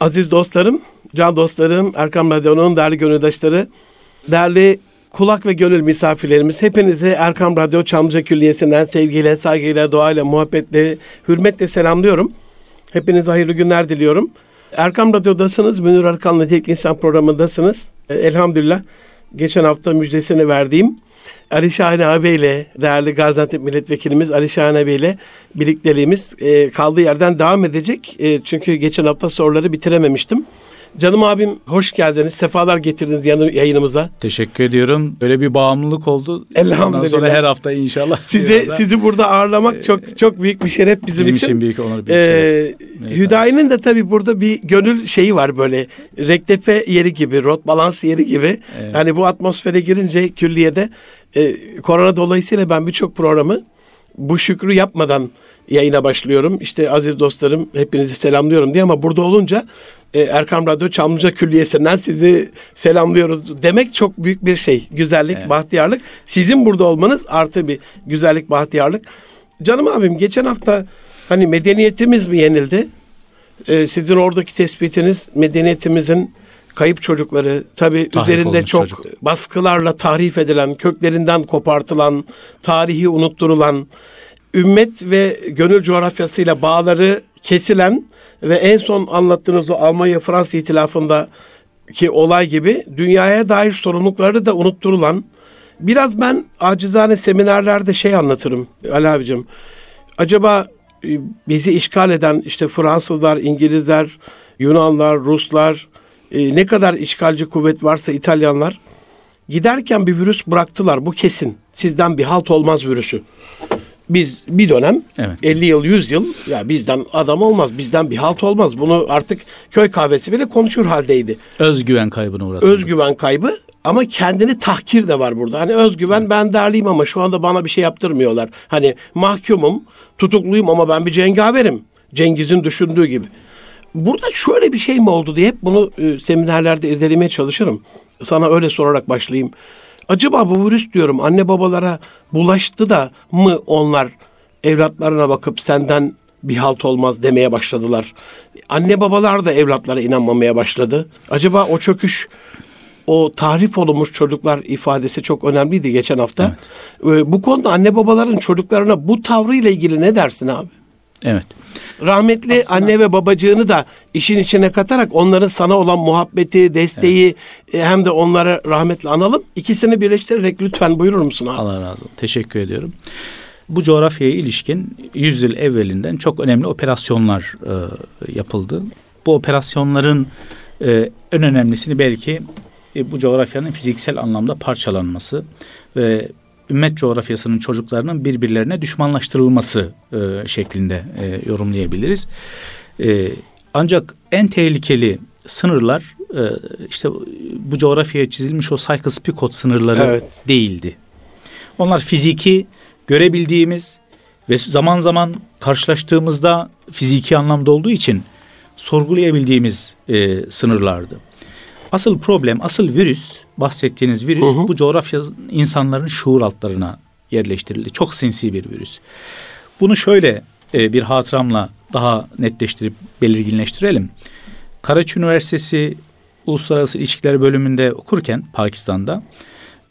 Aziz dostlarım, can dostlarım, Erkam Radyo'nun değerli gönüldaşları, değerli kulak ve gönül misafirlerimiz, hepinizi Erkam Radyo Çamlıca Külliyesi'nden sevgiyle, saygıyla, duayla, muhabbetle, hürmetle selamlıyorum. Hepinize hayırlı günler diliyorum. Erkam Radyo'dasınız, Münir Arkan'la Tek İnsan programındasınız. Elhamdülillah geçen hafta müjdesini verdiğim Ali Şahin ağabeyle, değerli Gaziantep Milletvekilimiz Ali Şahin ağabeyle birlikteliğimiz e, kaldığı yerden devam edecek. E, çünkü geçen hafta soruları bitirememiştim. Canım abim hoş geldiniz. Sefalar getirdiniz yanı, yayınımıza. Teşekkür ediyorum. Öyle bir bağımlılık oldu. Elhamdülillah. Ondan sonra her hafta inşallah. Sizi sizi burada ağırlamak çok çok büyük bir şeref bizim, bizim için. için büyük onur. Büyük Ee, şeref. Hüdayi'nin de tabii burada bir gönül şeyi var böyle. Rektefe yeri gibi, rot balans yeri gibi. Evet. Hani bu atmosfere girince külliyede e, korona dolayısıyla ben birçok programı bu şükrü yapmadan yayına başlıyorum. İşte aziz dostlarım hepinizi selamlıyorum diye ama burada olunca e, Erkam Radyo Çamlıca Külliyesi'nden sizi selamlıyoruz demek çok büyük bir şey. Güzellik, Evet. bahtiyarlık. Sizin burada olmanız artı bir güzellik, bahtiyarlık. Canım abim geçen hafta hani medeniyetimiz mi yenildi? Ee, sizin oradaki tespitiniz medeniyetimizin kayıp çocukları Tahrip üzerinde çok çocuk. baskılarla tahrif edilen, köklerinden kopartılan, tarihi unutturulan, ümmet ve gönül coğrafyasıyla bağları kesilen ve en son anlattığınız o Almanya-Fransa itilafında ki olay gibi dünyaya dair sorumlulukları da unutturulan biraz ben acizane seminerlerde şey anlatırım Ali abicim. Acaba e, bizi işgal eden işte Fransızlar, İngilizler, Yunanlar, Ruslar e, ne kadar işgalci kuvvet varsa İtalyanlar giderken bir virüs bıraktılar bu kesin. Sizden bir halt olmaz virüsü. Biz bir dönem Evet. 50 yıl 100 yıl ya bizden adam olmaz bizden bir halt olmaz. Bunu artık köy kahvesi bile konuşur haldeydi. Özgüven kaybına uğradı. Özgüven kaybı ama kendini tahkir de var burada. Hani özgüven ben derliyim ama şu anda bana bir şey yaptırmıyorlar. Hani mahkumum, tutukluyum ama ben bir cengaverim. Cengiz'in düşündüğü gibi. Burada şöyle bir şey mi oldu diye hep bunu e, seminerlerde irdelemeye çalışırım. Sana öyle sorarak başlayayım. Acaba bu virüs diyorum anne babalara bulaştı da mı onlar evlatlarına bakıp senden bir halt olmaz demeye başladılar. Anne babalar da evlatlara inanmamaya başladı. Acaba o çöküş o tahrif olunmuş çocuklar ifadesi çok önemliydi geçen hafta. Ee, bu konuda anne babaların çocuklarına bu tavrıyla ilgili ne dersin abi? Evet. Rahmetli anne ve babacığını da işin içine katarak onların sana olan muhabbeti, desteği e, hem de onları rahmetle analım. İkisini birleştirerek lütfen buyurur musun abi? Allah razı olsun. Teşekkür ediyorum. Bu coğrafyaya ilişkin 100 yıl evvelinden çok önemli operasyonlar e, yapıldı. Bu operasyonların e, en önemlisini belki e, bu coğrafyanın fiziksel anlamda parçalanması ve ümmet coğrafyasının çocuklarının birbirlerine düşmanlaştırılması e, şeklinde e, yorumlayabiliriz. E, ancak en tehlikeli sınırlar e, işte bu coğrafyaya çizilmiş o Sykes-Picot sınırları Evet. değildi. Onlar fiziki görebildiğimiz ve zaman zaman karşılaştığımızda fiziki anlamda olduğu için sorgulayabildiğimiz e, sınırlardı. Asıl problem, asıl virüs, bahsettiğiniz virüs Hı hı. bu coğrafya insanların şuur altlarına yerleştirildi. Çok sinsi bir virüs. Bunu şöyle e, bir hatıramla daha netleştirip belirginleştirelim. Karaçi Üniversitesi Uluslararası İlişkiler bölümünde okurken Pakistan'da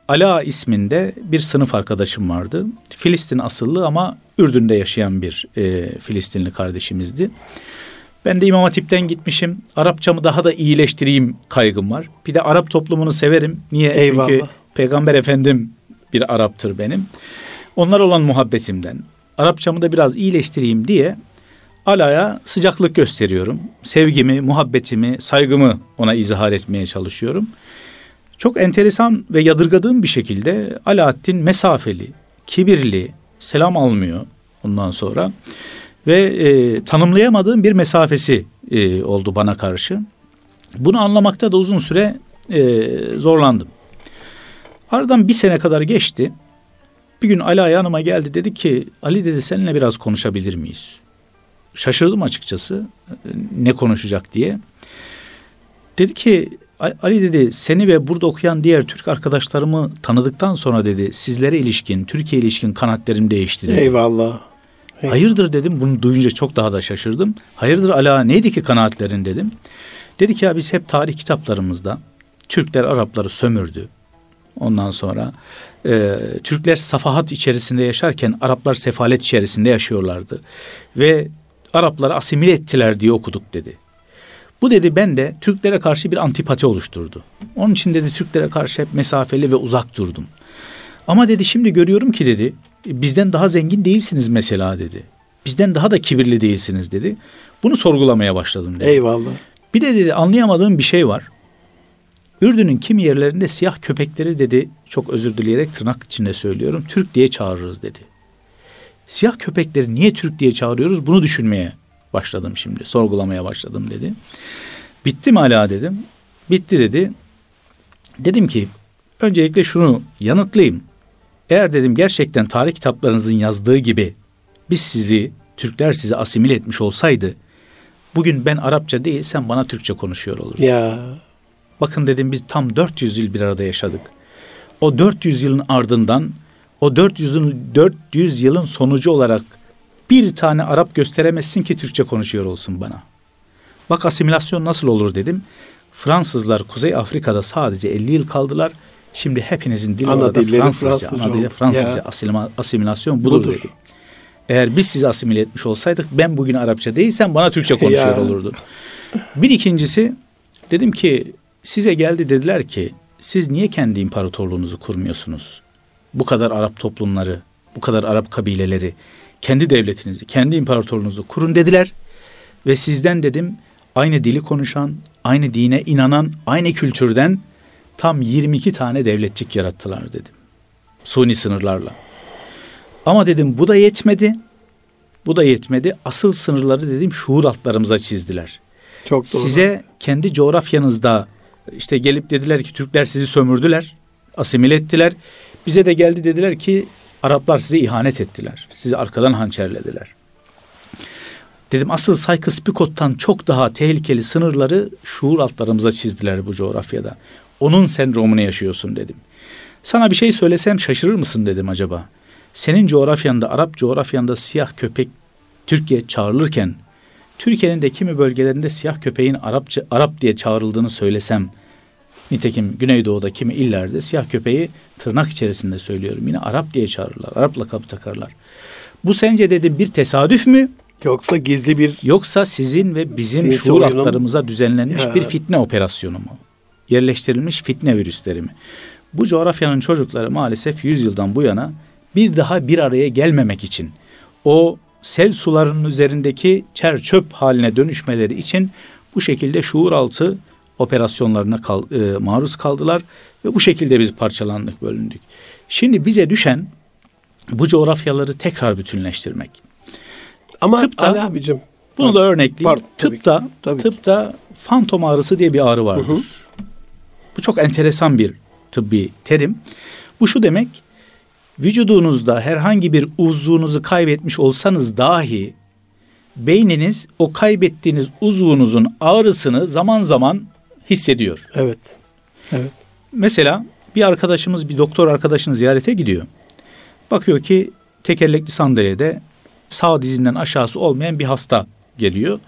Ala isminde bir sınıf arkadaşım vardı. Filistin asıllı ama Ürdün'de yaşayan bir e, Filistinli kardeşimizdi. Ben de İmam Hatip'ten gitmişim. Arapçamı daha da iyileştireyim kaygım var. Bir de Arap toplumunu severim. Niye? Çünkü Eyvallah. Peygamber Efendim bir Arap'tır benim. Onlar olan muhabbetimden Arapçamı da biraz iyileştireyim diye Ala'ya sıcaklık gösteriyorum. Sevgimi, muhabbetimi, saygımı ona izhar etmeye çalışıyorum. Çok enteresan ve yadırgadığım bir şekilde Alaaddin mesafeli, kibirli, selam almıyor ondan sonra. Ve e, tanımlayamadığım bir mesafesi e, oldu bana karşı. Bunu anlamakta da uzun süre e, zorlandım. Aradan bir sene kadar geçti. Bir gün Ali yanıma geldi dedi ki Ali dedi seninle biraz konuşabilir miyiz? Şaşırdım açıkçası e, ne konuşacak diye. Dedi ki Ali dedi seni ve burada okuyan diğer Türk arkadaşlarımı tanıdıktan sonra dedi sizlere ilişkin, Türkiye ilişkin kanatlarım değişti dedi. Eyvallah. Evet. Hayırdır dedim. Bunu duyunca çok daha da şaşırdım. Hayırdır ala neydi ki kanaatlerin dedim. Dedi ki ya biz hep tarih kitaplarımızda Türkler Arapları sömürdü. Ondan sonra e, Türkler safahat içerisinde yaşarken Araplar sefalet içerisinde yaşıyorlardı. Ve Arapları asimile ettiler diye okuduk dedi. Bu dedi ben de Türklere karşı bir antipati oluşturdu. Onun için dedi Türklere karşı hep mesafeli ve uzak durdum. Ama dedi şimdi görüyorum ki dedi bizden daha zengin değilsiniz mesela dedi. Bizden daha da kibirli değilsiniz dedi. Bunu sorgulamaya başladım dedi. Eyvallah. Bir de dedi anlayamadığım bir şey var. Ürdün'ün kimi yerlerinde siyah köpekleri dedi çok özür dileyerek tırnak içinde söylüyorum Türk diye çağırırız dedi. Siyah köpekleri niye Türk diye çağırıyoruz bunu düşünmeye başladım şimdi sorgulamaya başladım dedi. Bitti mi hala dedim. Bitti dedi. Dedim ki öncelikle şunu yanıtlayayım. Eğer dedim gerçekten tarih kitaplarınızın yazdığı gibi biz sizi Türkler sizi asimile etmiş olsaydı bugün ben Arapça değil sen bana Türkçe konuşuyor olurdun. Ya Bakın dedim biz tam 400 yıl bir arada yaşadık. O 400 yılın ardından o 400 yılın 400 yılın sonucu olarak bir tane Arap gösteremezsin ki Türkçe konuşuyor olsun bana. Bak asimilasyon nasıl olur dedim. Fransızlar Kuzey Afrika'da sadece 50 yıl kaldılar. Şimdi hepinizin dili Ana orada dilleri Fransızca. Fransızca ana dili. Fransızca. Ya. Asilima- asimilasyon budur, Budur. dedim. Eğer biz sizi asimile etmiş olsaydık ben bugün Arapça değilsen bana Türkçe konuşuyor Ya. olurdun. Bir ikincisi dedim ki size geldi dediler ki siz niye kendi imparatorluğunuzu kurmuyorsunuz? Bu kadar Arap toplumları, bu kadar Arap kabileleri, kendi devletinizi, kendi imparatorluğunuzu kurun dediler. Ve sizden dedim aynı dili konuşan, aynı dine inanan, aynı kültürden tam 22 tane devletçik yarattılar dedim. Suni sınırlarla. Ama dedim bu da yetmedi. Bu da yetmedi. Asıl sınırları dedim şuur altlarımıza çizdiler. çok doğru. Size kendi coğrafyanızda işte gelip dediler ki Türkler sizi sömürdüler, asimile ettiler. Bize de geldi dediler ki Araplar size ihanet ettiler. Sizi arkadan hançerlediler. Dedim asıl Sykes-Picot'tan çok daha tehlikeli sınırları şuur altlarımıza çizdiler bu coğrafyada. Onun sendromunu yaşıyorsun dedim. Sana bir şey söylesem şaşırır mısın dedim acaba. Senin coğrafyanda, Arap coğrafyanda siyah köpek Türkiye çağrılırken Türkiye'nin de kimi bölgelerinde siyah köpeğin Arapça Arap diye çağrıldığını söylesem nitekim Güneydoğu'da kimi illerde siyah köpeği tırnak içerisinde söylüyorum yine Arap diye çağırırlar. Arap lakabı takarlar. Bu sence dedim bir tesadüf mü Yoksa gizli bir yoksa sizin ve bizim şuur hatlarımıza düzenlenmiş Ya. bir fitne operasyonu mu? Yerleştirilmiş fitne virüsleri mi? Bu coğrafyanın çocukları maalesef 100 yıldan bu yana bir daha bir araya gelmemek için o sel sularının üzerindeki çer çöp haline dönüşmeleri için bu şekilde şuur altı operasyonlarına kal- e, maruz kaldılar ve bu şekilde biz parçalandık, bölündük. Şimdi bize düşen bu coğrafyaları tekrar bütünleştirmek. ama Tıpta- Ali abicim Bunu da örnekleyeyim. Pardon, tabii tıpta, ki, tabii ki. tıpta fantom ağrısı diye bir ağrı vardır. Bu çok enteresan bir tıbbi terim. Bu şu demek, vücudunuzda herhangi bir uzvunuzu kaybetmiş olsanız dahi beyniniz o kaybettiğiniz uzvunuzun ağrısını zaman zaman hissediyor. evet. Evet. Mesela bir arkadaşımız bir doktor arkadaşını ziyarete gidiyor. Bakıyor ki tekerlekli sandalyede sağ dizinden aşağısı olmayan bir hasta geliyor.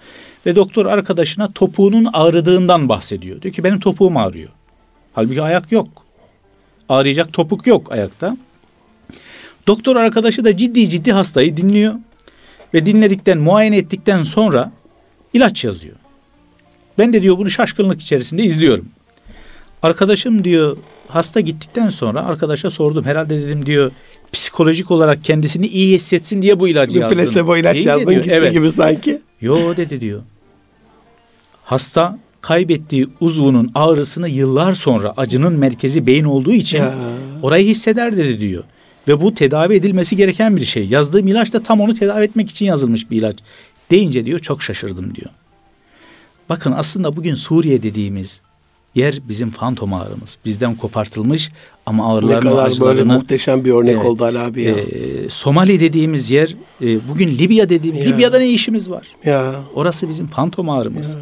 Ve doktor arkadaşına topuğunun ağrıdığından bahsediyor. Diyor ki benim topuğum ağrıyor. Halbuki ayak yok. Ağrıyacak topuk yok ayakta. Doktor arkadaşı da ciddi ciddi hastayı dinliyor. Ve dinledikten, muayene ettikten sonra ilaç yazıyor. Ben de diyor bunu şaşkınlık içerisinde izliyorum. Arkadaşım diyor hasta gittikten sonra arkadaşa sordum. Herhalde dedim diyor psikolojik olarak kendisini iyi hissetsin diye bu ilacı yazdın. plasebo ilaç yazdın diyor, gitti evet. gibi sanki. Yo dedi diyor. Hasta kaybettiği uzvunun ağrısını yıllar sonra acının merkezi beyin olduğu için Ya. orayı hisseder dedi diyor. Ve bu tedavi edilmesi gereken bir şey. Yazdığım ilaç da tam onu tedavi etmek için yazılmış bir ilaç. Deyince diyor çok şaşırdım diyor. Bakın aslında bugün Suriye dediğimiz yer bizim fantom ağrımız. Bizden kopartılmış ama Ne ağrılarını, kadar böyle muhteşem bir örnek Evet. oldu Ali abi ya. e, Somali dediğimiz yer e, bugün Libya dediğimiz Ya. Libya'da ne işimiz var? ya. Orası bizim fantom ağrımız.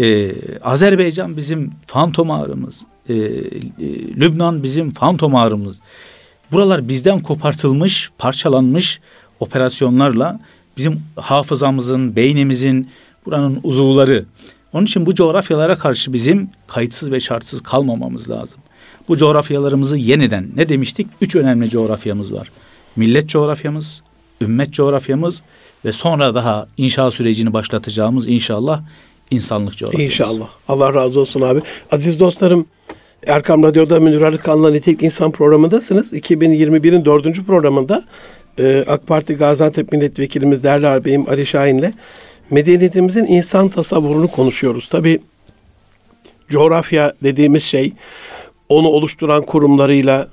Ee, Azerbaycan bizim fantom ağrımız. Ee, e, Lübnan bizim fantom ağrımız. Buralar bizden kopartılmış, parçalanmış operasyonlarla bizim hafızamızın, beynimizin, buranın uzuvları. Onun için bu coğrafyalara karşı bizim kayıtsız ve şartsız kalmamamız lazım. Bu coğrafyalarımızı yeniden ne demiştik? Üç önemli coğrafyamız var. Millet coğrafyamız, ümmet coğrafyamız ve sonra daha inşa sürecini başlatacağımız inşallah insanlık coğrafyamız. İnşallah. Allah razı olsun abi. Aziz dostlarım Erkam Radyo'da Münir Arıkan'la Nitelik İnsan programındasınız. 2021'in dördüncü programında e, AK Parti Gaziantep Milletvekilimiz değerli ağabeyim Ali Şahin'le medeniyetimizin insan tasavvurunu konuşuyoruz. Tabi coğrafya dediğimiz şey onu oluşturan kurumlarıyla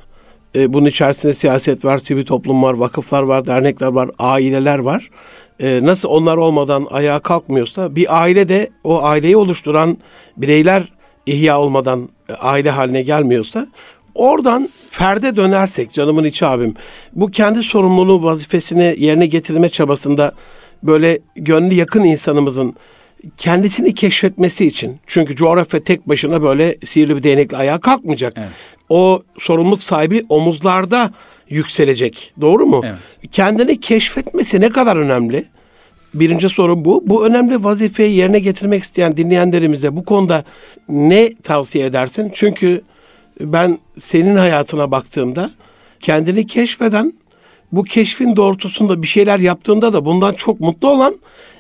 e, bunun içerisinde siyaset var, sivil toplum var, vakıflar var, dernekler var, aileler var. E, nasıl onlar olmadan ayağa kalkmıyorsa bir aile de o aileyi oluşturan bireyler ihya olmadan e, aile haline gelmiyorsa oradan ferde dönersek canımın içi abim bu kendi sorumluluğu vazifesini yerine getirme çabasında böyle gönlü yakın insanımızın kendisini keşfetmesi için çünkü coğrafya tek başına böyle sihirli bir değnekle ayağa kalkmayacak. Evet. O sorumluluk sahibi omuzlarda yükselecek. Doğru mu? Evet. Kendini keşfetmesi ne kadar önemli? Birinci soru bu. Bu önemli vazifeyi yerine getirmek isteyen dinleyenlerimize bu konuda ne tavsiye edersin? Çünkü ben senin hayatına baktığımda kendini keşfeden, bu keşfin doğrultusunda bir şeyler yaptığında da bundan çok mutlu olan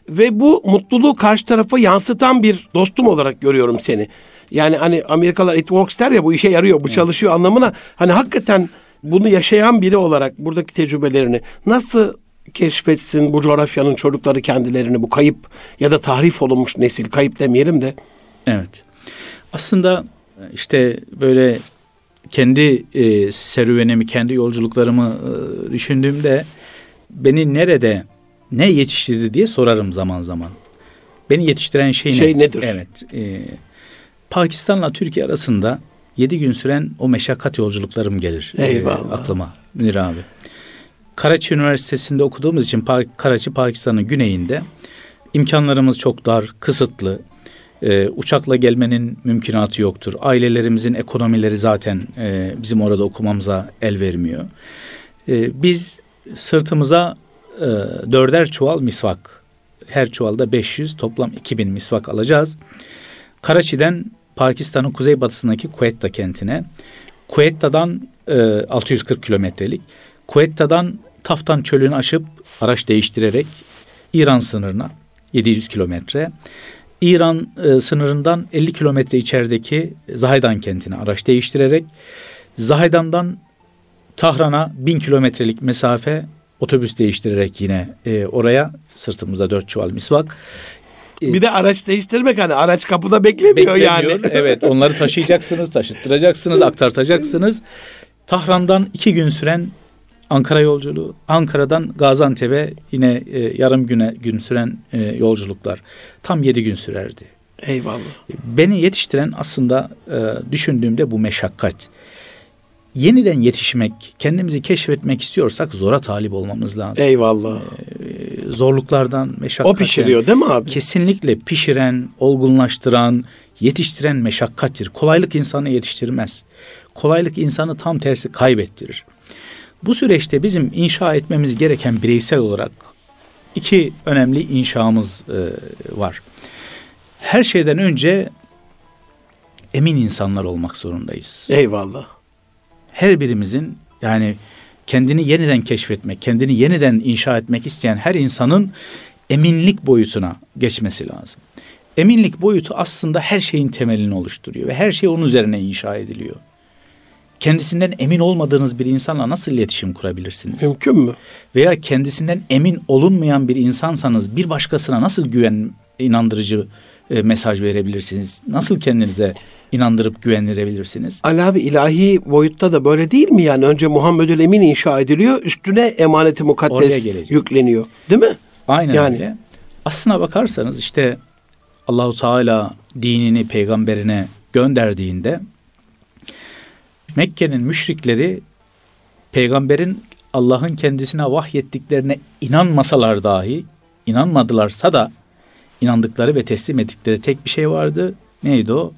ve bu mutluluğu karşı tarafa yansıtan bir dostum olarak görüyorum seni. Yani hani Amerikalılar it works der ya bu işe yarıyor, bu çalışıyor anlamına. Hani hakikaten bunu yaşayan biri olarak buradaki tecrübelerini nasıl keşfetsin bu coğrafyanın çocukları kendilerini bu kayıp ya da tahrif olunmuş nesil kayıp demeyelim de. Evet. Aslında işte böyle kendi e, serüvenimi, kendi yolculuklarımı e, düşündüğümde beni nerede ne yetiştirdi diye sorarım zaman zaman. Beni yetiştiren şey, Şey ne? nedir? Evet. E, Pakistan'la Türkiye arasında yedi gün süren o meşakkat yolculuklarım gelir. e, Eyvallah. aklıma Münir abi. Karaçi Üniversitesi'nde okuduğumuz için Karaçi Pakistan'ın güneyinde imkanlarımız çok dar, kısıtlı. Ee, uçakla gelmenin mümkünatı yoktur. Ailelerimizin ekonomileri zaten e, bizim orada okumamıza el vermiyor. Ee, biz sırtımıza e, dörder çuval misvak, her çuvalda 500 toplam 2000 misvak alacağız. Karaçi'den Pakistan'ın kuzeybatısındaki Quetta kentine, Quetta'dan e, 640 kilometrelik, Quetta'dan Taftan çölünü aşıp araç değiştirerek İran sınırına 700 kilometre, İran e, sınırından 50 kilometre içerideki Zahaydan kentine araç değiştirerek. Zahaydan'dan Tahran'a 1000 kilometrelik mesafe otobüs değiştirerek yine e, oraya sırtımızda dört çuval misvak. Bir de araç değiştirmek hani araç kapıda beklemiyor, yani. Beklemiyor. evet onları taşıyacaksınız, taşıttıracaksınız, aktartacaksınız. Tahran'dan iki gün süren Ankara yolculuğu, Ankara'dan Gaziantep'e yine e, yarım güne gün süren e, yolculuklar. Tam yedi gün sürerdi. Eyvallah. Beni yetiştiren aslında e, düşündüğümde bu meşakkat. Yeniden yetişmek, kendimizi keşfetmek istiyorsak zora talip olmamız lazım. Eyvallah. E, zorluklardan, meşakkatten. O pişiriyor değil mi abi? Kesinlikle pişiren, olgunlaştıran, yetiştiren meşakkattir. Kolaylık insanı yetiştirmez. Kolaylık insanı tam tersi kaybettirir. Bu süreçte bizim inşa etmemiz gereken bireysel olarak iki önemli inşamız e, var. Her şeyden önce emin insanlar olmak zorundayız. Eyvallah. Her birimizin yani kendini yeniden keşfetmek, kendini yeniden inşa etmek isteyen her insanın eminlik boyutuna geçmesi lazım. Eminlik boyutu aslında her şeyin temelini oluşturuyor ve her şey onun üzerine inşa ediliyor. Kendisinden emin olmadığınız bir insanla nasıl iletişim kurabilirsiniz? Mümkün mü? Veya kendisinden emin olunmayan bir insansanız bir başkasına nasıl güven inandırıcı e, mesaj verebilirsiniz? Nasıl kendinize inandırıp güvendirebilirsiniz? Ali abi ilahi boyutta da böyle değil mi yani? Önce Muhammedül Emin inşa ediliyor, üstüne emaneti mukaddes yükleniyor. Değil mi? Aynen Yani. öyle. Aslına bakarsanız işte Allahu Teala dinini peygamberine gönderdiğinde Mekke'nin müşrikleri peygamberin Allah'ın kendisine vahyettiklerine inanmasalar dahi inanmadılarsa da inandıkları ve teslim ettikleri tek bir şey vardı. Neydi o?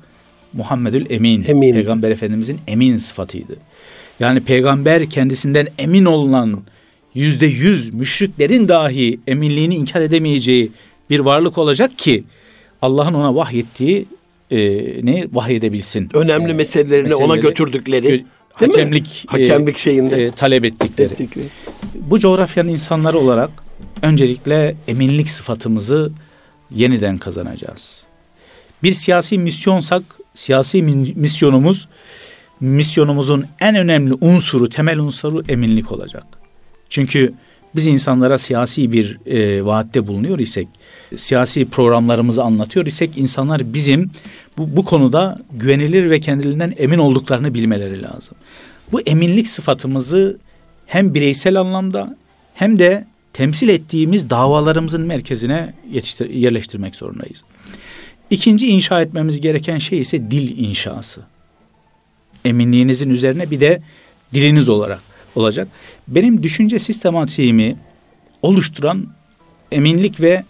Muhammedül Emin. Emin. Peygamber Efendimizin emin sıfatıydı. Yani peygamber kendisinden emin olunan yüzde yüz müşriklerin dahi eminliğini inkar edemeyeceği bir varlık olacak ki Allah'ın ona vahyettiği e, ne vahyedebilsin. Önemli meselelerini ona meseleleri- götürdükleri. Gö- değil mi? hakemlik, e, Hakemlik şeyinde. e, talep ettikleri. ettikleri. Bu coğrafyanın insanları olarak öncelikle eminlik sıfatımızı yeniden kazanacağız. Bir siyasi misyonsak siyasi misyonumuz misyonumuzun en önemli unsuru, temel unsuru eminlik olacak. Çünkü biz insanlara siyasi bir e, vaatte bulunuyor isek, siyasi programlarımızı anlatıyor isek insanlar bizim bu, bu konuda güvenilir ve kendilerinden emin olduklarını bilmeleri lazım. Bu eminlik sıfatımızı hem bireysel anlamda hem de temsil ettiğimiz davalarımızın merkezine yetiştir- yerleştirmek zorundayız. İkinci inşa etmemiz gereken şey ise dil inşası. Eminliğinizin üzerine bir de diliniz olarak olacak. Benim düşünce sistematiğimi oluşturan eminlik ve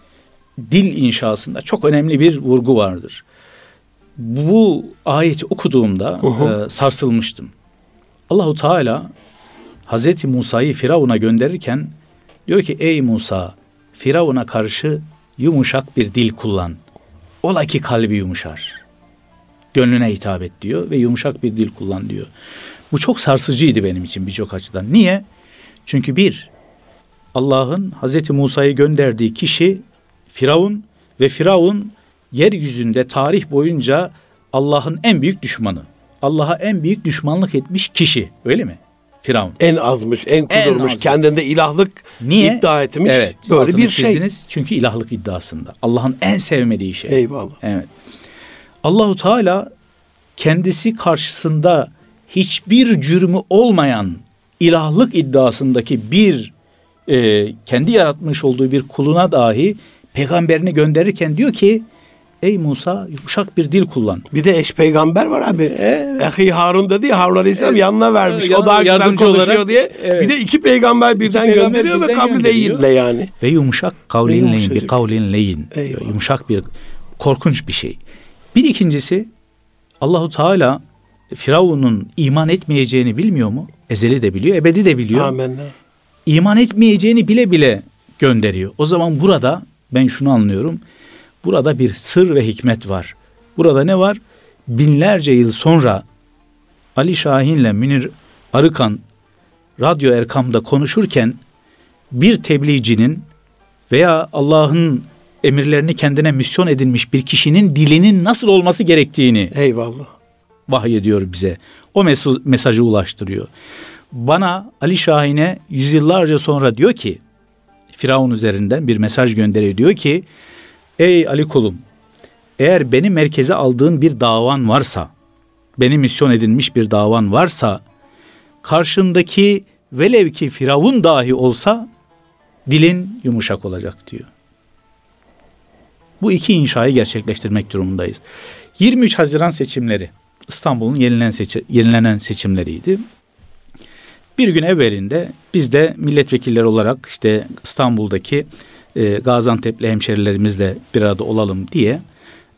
dil inşasında çok önemli bir vurgu vardır. Bu ayeti okuduğumda Uhu. e, sarsılmıştım. Allahu Teala Hazreti Musa'yı Firavun'a gönderirken diyor ki ey Musa Firavun'a karşı yumuşak bir dil kullan. Ola ki kalbi yumuşar. Gönlüne hitap et diyor ve yumuşak bir dil kullan diyor. Bu çok sarsıcıydı benim için birçok açıdan. Niye? Çünkü bir, Allah'ın Hazreti Musa'yı gönderdiği kişi Firavun ve Firavun yeryüzünde tarih boyunca Allah'ın en büyük düşmanı. Allah'a en büyük düşmanlık etmiş kişi. Öyle mi? Firavun. En azmış, en kudurmuş, azmış. kendinde ilahlık Niye? iddia etmiş. Evet. Böyle bir şey. çizdiniz. Çünkü ilahlık iddiasında. Allah'ın en sevmediği şey. Eyvallah. Evet. Allahu Teala kendisi karşısında hiçbir cürmü olmayan ilahlık iddiasındaki bir e, kendi yaratmış olduğu bir kuluna dahi peygamberini gönderirken diyor ki ey Musa yumuşak bir dil kullan. Bir de eş peygamber var abi. Evet. Ehi Harun dedi ya Harun Aleyhisselam yanına vermiş. Evet, o daha güzel konuşuyor olarak, diye. evet. Bir de iki peygamber birden peygamber gönderiyor ve birden kabul gönderiyor. değille yani. Ve yumuşak kavlin leyin, yumuşacık. bir kavlin leyin. Eyvallah. Yumuşak bir korkunç bir şey. Bir ikincisi Allahu Teala Firavun'un iman etmeyeceğini bilmiyor mu? Ezeli de biliyor, ebedi de biliyor. Amenna. İman etmeyeceğini bile bile gönderiyor. O zaman burada ben şunu anlıyorum. Burada bir sır ve hikmet var. Burada ne var? Binlerce yıl sonra Ali Şahin'le Münir Arıkan Radyo Erkam'da konuşurken bir tebliğcinin veya Allah'ın emirlerini kendine misyon edinmiş bir kişinin dilinin nasıl olması gerektiğini Eyvallah. vahyediyor bize. O mesu- mesajı ulaştırıyor. Bana Ali Şahin'e yüzyıllarca sonra diyor ki Firavun üzerinden bir mesaj gönderiyor. Diyor ki ey Ali kulum eğer beni merkeze aldığın bir davan varsa beni misyon edinmiş bir davan varsa karşındaki velev ki Firavun dahi olsa dilin yumuşak olacak diyor. Bu iki inşayı gerçekleştirmek durumundayız. 23 Haziran seçimleri İstanbul'un yenilenen, seçi- yenilenen seçimleriydi. Bir gün evvelinde biz de milletvekilleri olarak işte İstanbul'daki e, Gaziantep'li hemşerilerimizle bir arada olalım diye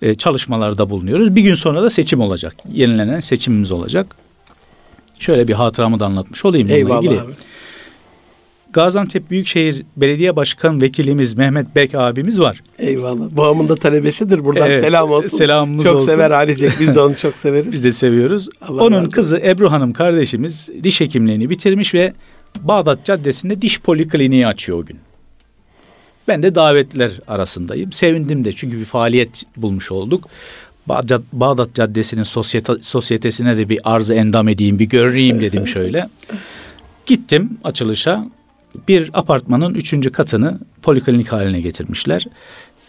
e, çalışmalarda bulunuyoruz. Bir gün sonra da seçim olacak. Yenilenen seçimimiz olacak. Şöyle bir hatıramı da anlatmış olayım bununla Eyvallah ilgili. abi. Gaziantep Büyükşehir Belediye Başkan Vekilimiz Mehmet Berk abimiz var. Eyvallah. Babamın da talebesidir. Buradan Evet, selam olsun. selamımız çok olsun. sever ailecek. Biz de onu çok severiz. Biz de seviyoruz. Allah razı Onun olsun. kızı Ebru Hanım kardeşimiz diş hekimliğini bitirmiş ve Bağdat Caddesi'nde diş polikliniği açıyor o gün. Ben de davetliler arasındayım. Sevindim de çünkü bir faaliyet bulmuş olduk. Bağdat, Caddesi'nin sosyete, sosyetesine de bir arzı endam edeyim, bir göreyim dedim şöyle. Gittim açılışa. Bir apartmanın üçüncü katını poliklinik haline getirmişler.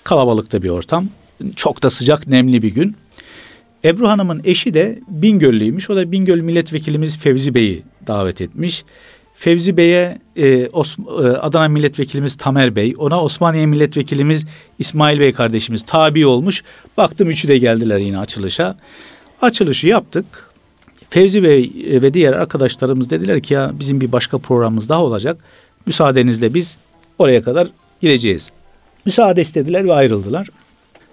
Kalabalıkta bir ortam. Çok da sıcak, nemli bir gün. Ebru Hanım'ın eşi de Bingöllüymüş. O da Bingöl milletvekilimiz Fevzi Bey'i davet etmiş. Fevzi Bey'e e, e, Adana milletvekilimiz Tamer Bey, ona Osmaniye milletvekilimiz İsmail Bey kardeşimiz tabi olmuş. Baktım üçü de geldiler yine açılışa. Açılışı yaptık. Fevzi Bey e, ve diğer arkadaşlarımız dediler ki ya bizim bir başka programımız daha olacak. Müsaadenizle biz oraya kadar gideceğiz. Müsaade istediler ve ayrıldılar.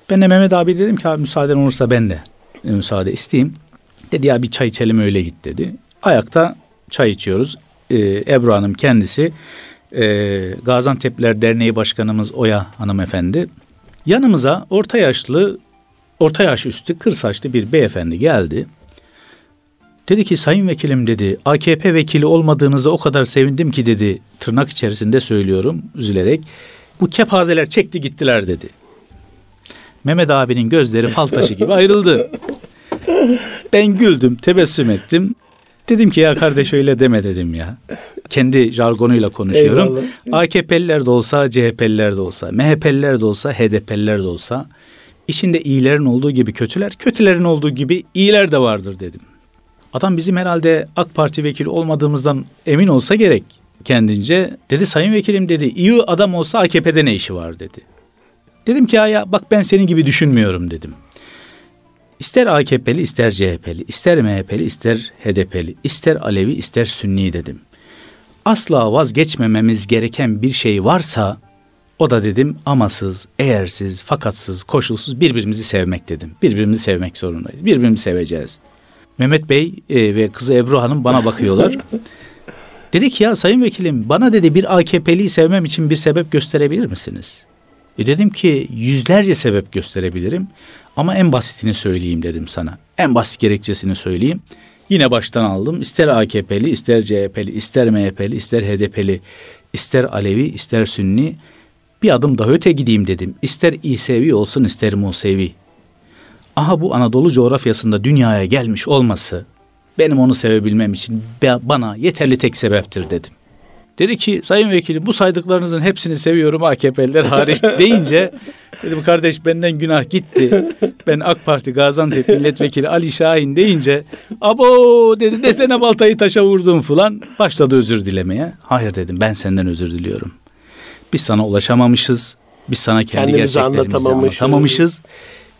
Ben de Mehmet abi dedim ki abi müsaaden olursa ben de e, müsaade isteyeyim. Dedi ya bir çay içelim öyle git dedi. Ayakta çay içiyoruz. Ee, Ebru Hanım kendisi e, Gaziantep'ler Derneği Başkanımız Oya hanımefendi. Yanımıza orta yaşlı, orta yaş üstü kır saçlı bir beyefendi geldi. Dedi ki sayın vekilim dedi AKP vekili olmadığınızı o kadar sevindim ki dedi tırnak içerisinde söylüyorum üzülerek. Bu kepazeler çekti gittiler dedi. Mehmet abinin gözleri fal taşı gibi ayrıldı. Ben güldüm, tebessüm ettim. Dedim ki ya kardeş öyle deme dedim ya. Kendi jargonuyla konuşuyorum. Eyvallah. AKP'liler de olsa, CHP'liler de olsa, MHP'liler de olsa, HDP'liler de olsa içinde iyilerin olduğu gibi kötüler, kötülerin olduğu gibi iyiler de vardır dedim. Adam bizim herhalde AK Parti vekili olmadığımızdan emin olsa gerek kendince. Dedi sayın vekilim dedi iyi adam olsa AKP'de ne işi var dedi. Dedim ki ya, ya bak ben senin gibi düşünmüyorum dedim. İster AKP'li ister CHP'li, ister MHP'li ister HDP'li, ister Alevi ister Sünni dedim. Asla vazgeçmememiz gereken bir şey varsa o da dedim amasız, eğersiz, fakatsız, koşulsuz birbirimizi sevmek dedim. Birbirimizi sevmek zorundayız. Birbirimizi seveceğiz. Mehmet Bey e, ve kızı Ebru Hanım bana bakıyorlar. dedi ki ya sayın vekilim bana dedi bir AKP'liyi sevmem için bir sebep gösterebilir misiniz? E dedim ki yüzlerce sebep gösterebilirim ama en basitini söyleyeyim dedim sana. En basit gerekçesini söyleyeyim. Yine baştan aldım. İster AKP'li, ister CHP'li, ister MHP'li, ister HDP'li, ister Alevi, ister Sünni bir adım daha öte gideyim dedim. İster İsevi olsun, ister Musevi. Aha bu Anadolu coğrafyasında dünyaya gelmiş olması benim onu sevebilmem için bana yeterli tek sebeptir dedim. Dedi ki sayın vekilim bu saydıklarınızın hepsini seviyorum AKP'liler hariç deyince dedim kardeş benden günah gitti. Ben AK Parti Gaziantep milletvekili Ali Şahin deyince abo dedi desene baltayı taşa vurdum falan başladı özür dilemeye. Hayır dedim ben senden özür diliyorum. Biz sana ulaşamamışız. Biz sana kendi Kendimizi gerçeklerimizi anlatamamışız. anlatamamışız.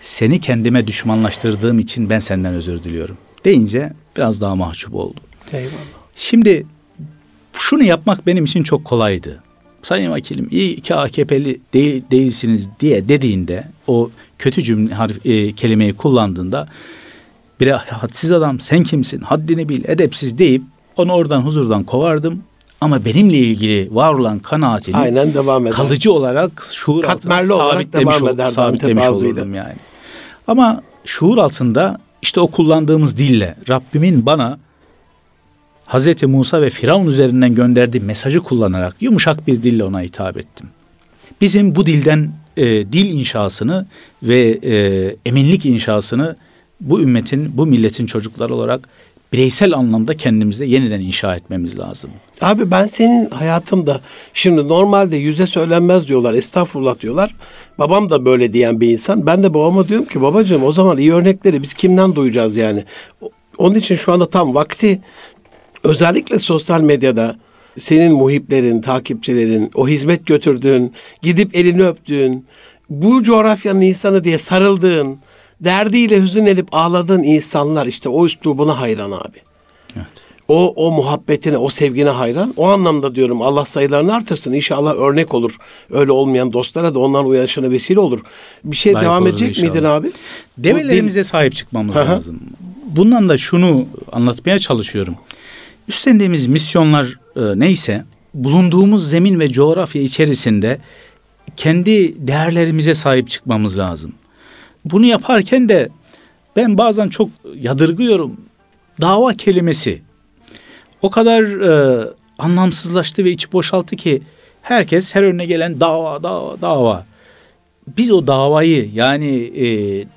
Seni kendime düşmanlaştırdığım için ben senden özür diliyorum. Deyince biraz daha mahcup oldum. Eyvallah. Şimdi şunu yapmak benim için çok kolaydı. Sayın Vakilim iyi ki AKP'li değil, değilsiniz diye dediğinde o kötü cümle harf, e, kelimeyi kullandığında bir hadsiz adam sen kimsin haddini bil edepsiz deyip onu oradan huzurdan kovardım. Ama benimle ilgili var olan kanaatini Aynen devam eder. kalıcı olarak şuur Katmerli altında olarak sabitlemiş, devam eder sabitlemiş olurdum yani. Ama şuur altında işte o kullandığımız dille Rabbimin bana Hazreti Musa ve Firavun üzerinden gönderdiği mesajı kullanarak yumuşak bir dille ona hitap ettim. Bizim bu dilden e, dil inşasını ve e, eminlik inşasını bu ümmetin, bu milletin çocukları olarak bireysel anlamda kendimizde yeniden inşa etmemiz lazım. Abi ben senin hayatında şimdi normalde yüze söylenmez diyorlar estağfurullah diyorlar. Babam da böyle diyen bir insan. Ben de babama diyorum ki babacığım o zaman iyi örnekleri biz kimden duyacağız yani. Onun için şu anda tam vakti özellikle sosyal medyada senin muhiplerin, takipçilerin, o hizmet götürdüğün, gidip elini öptüğün, bu coğrafyanın insanı diye sarıldığın, derdiyle hüzünlenip ağladığın insanlar işte o üslubuna hayran abi. Evet. O o muhabbetine, o sevgine hayran. O anlamda diyorum Allah sayılarını artırsın. İnşallah örnek olur. Öyle olmayan dostlara da onların uyanışına vesile olur. Bir şey Layık devam edecek inşallah. miydin abi? Develerimize sahip çıkmamız Hı hı. lazım. Bundan da şunu anlatmaya çalışıyorum. Üstlendiğimiz misyonlar e, neyse bulunduğumuz zemin ve coğrafya içerisinde kendi değerlerimize sahip çıkmamız lazım. Bunu yaparken de ben bazen çok yadırgıyorum. Dava kelimesi o kadar e, anlamsızlaştı ve içi boşalttı ki herkes her önüne gelen dava dava dava biz o davayı yani e,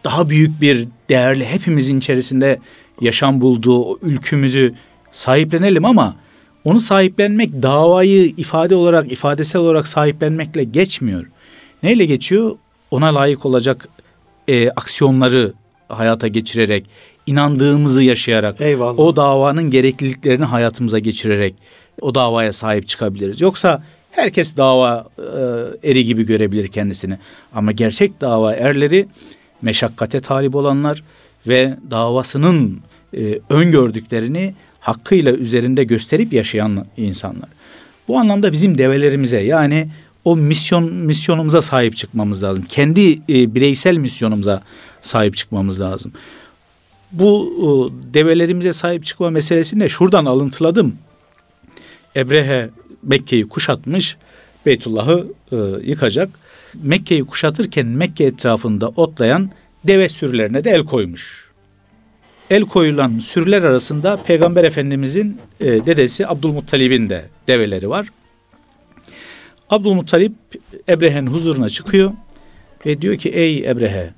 daha büyük bir değerli hepimizin içerisinde yaşam bulduğu o ülkümüzü sahiplenelim ama onu sahiplenmek davayı ifade olarak ifadesel olarak sahiplenmekle geçmiyor. Neyle geçiyor? Ona layık olacak e, aksiyonları hayata geçirerek, inandığımızı yaşayarak, Eyvallah. o davanın gerekliliklerini hayatımıza geçirerek o davaya sahip çıkabiliriz. Yoksa herkes dava e, eri gibi görebilir kendisini. Ama gerçek dava erleri meşakkate talip olanlar ve davasının e, öngördüklerini hakkıyla üzerinde gösterip yaşayan insanlar. Bu anlamda bizim develerimize yani o misyon misyonumuza sahip çıkmamız lazım. Kendi e, bireysel misyonumuza sahip çıkmamız lazım. Bu e, develerimize sahip çıkma meselesini de şuradan alıntıladım. Ebrehe Mekke'yi kuşatmış, Beytullah'ı e, yıkacak. Mekke'yi kuşatırken Mekke etrafında otlayan deve sürülerine de el koymuş. El koyulan sürüler arasında Peygamber Efendimizin e, dedesi Abdülmuttalib'in de develeri var. Abdülmuttalip Ebrehe'nin huzuruna çıkıyor ve diyor ki ey Ebrehe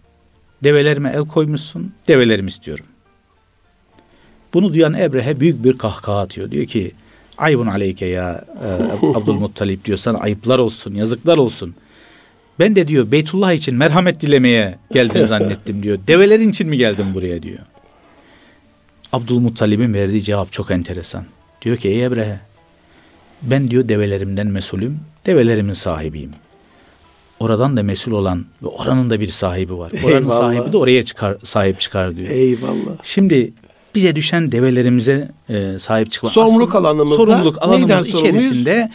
develerime el koymuşsun develerimi istiyorum. Bunu duyan Ebrehe büyük bir kahkaha atıyor. Diyor ki ayıbun aleyke ya e, Abdülmuttalip diyor sana ayıplar olsun yazıklar olsun. Ben de diyor Beytullah için merhamet dilemeye geldin zannettim diyor. Develerin için mi geldin buraya diyor. Abdülmuttalib'in verdiği cevap çok enteresan. Diyor ki ey Ebrehe ben diyor develerimden mesulüm, develerimin sahibiyim. Oradan da mesul olan ve oranın da bir sahibi var. Oranın Eyvallah. sahibi de oraya çıkar, sahip çıkar diyor. Eyvallah. Şimdi bize düşen develerimize e, sahip çıkmak. Sorumluluk alanımızda sorumluluk alanımız sorumluyuz? içerisinde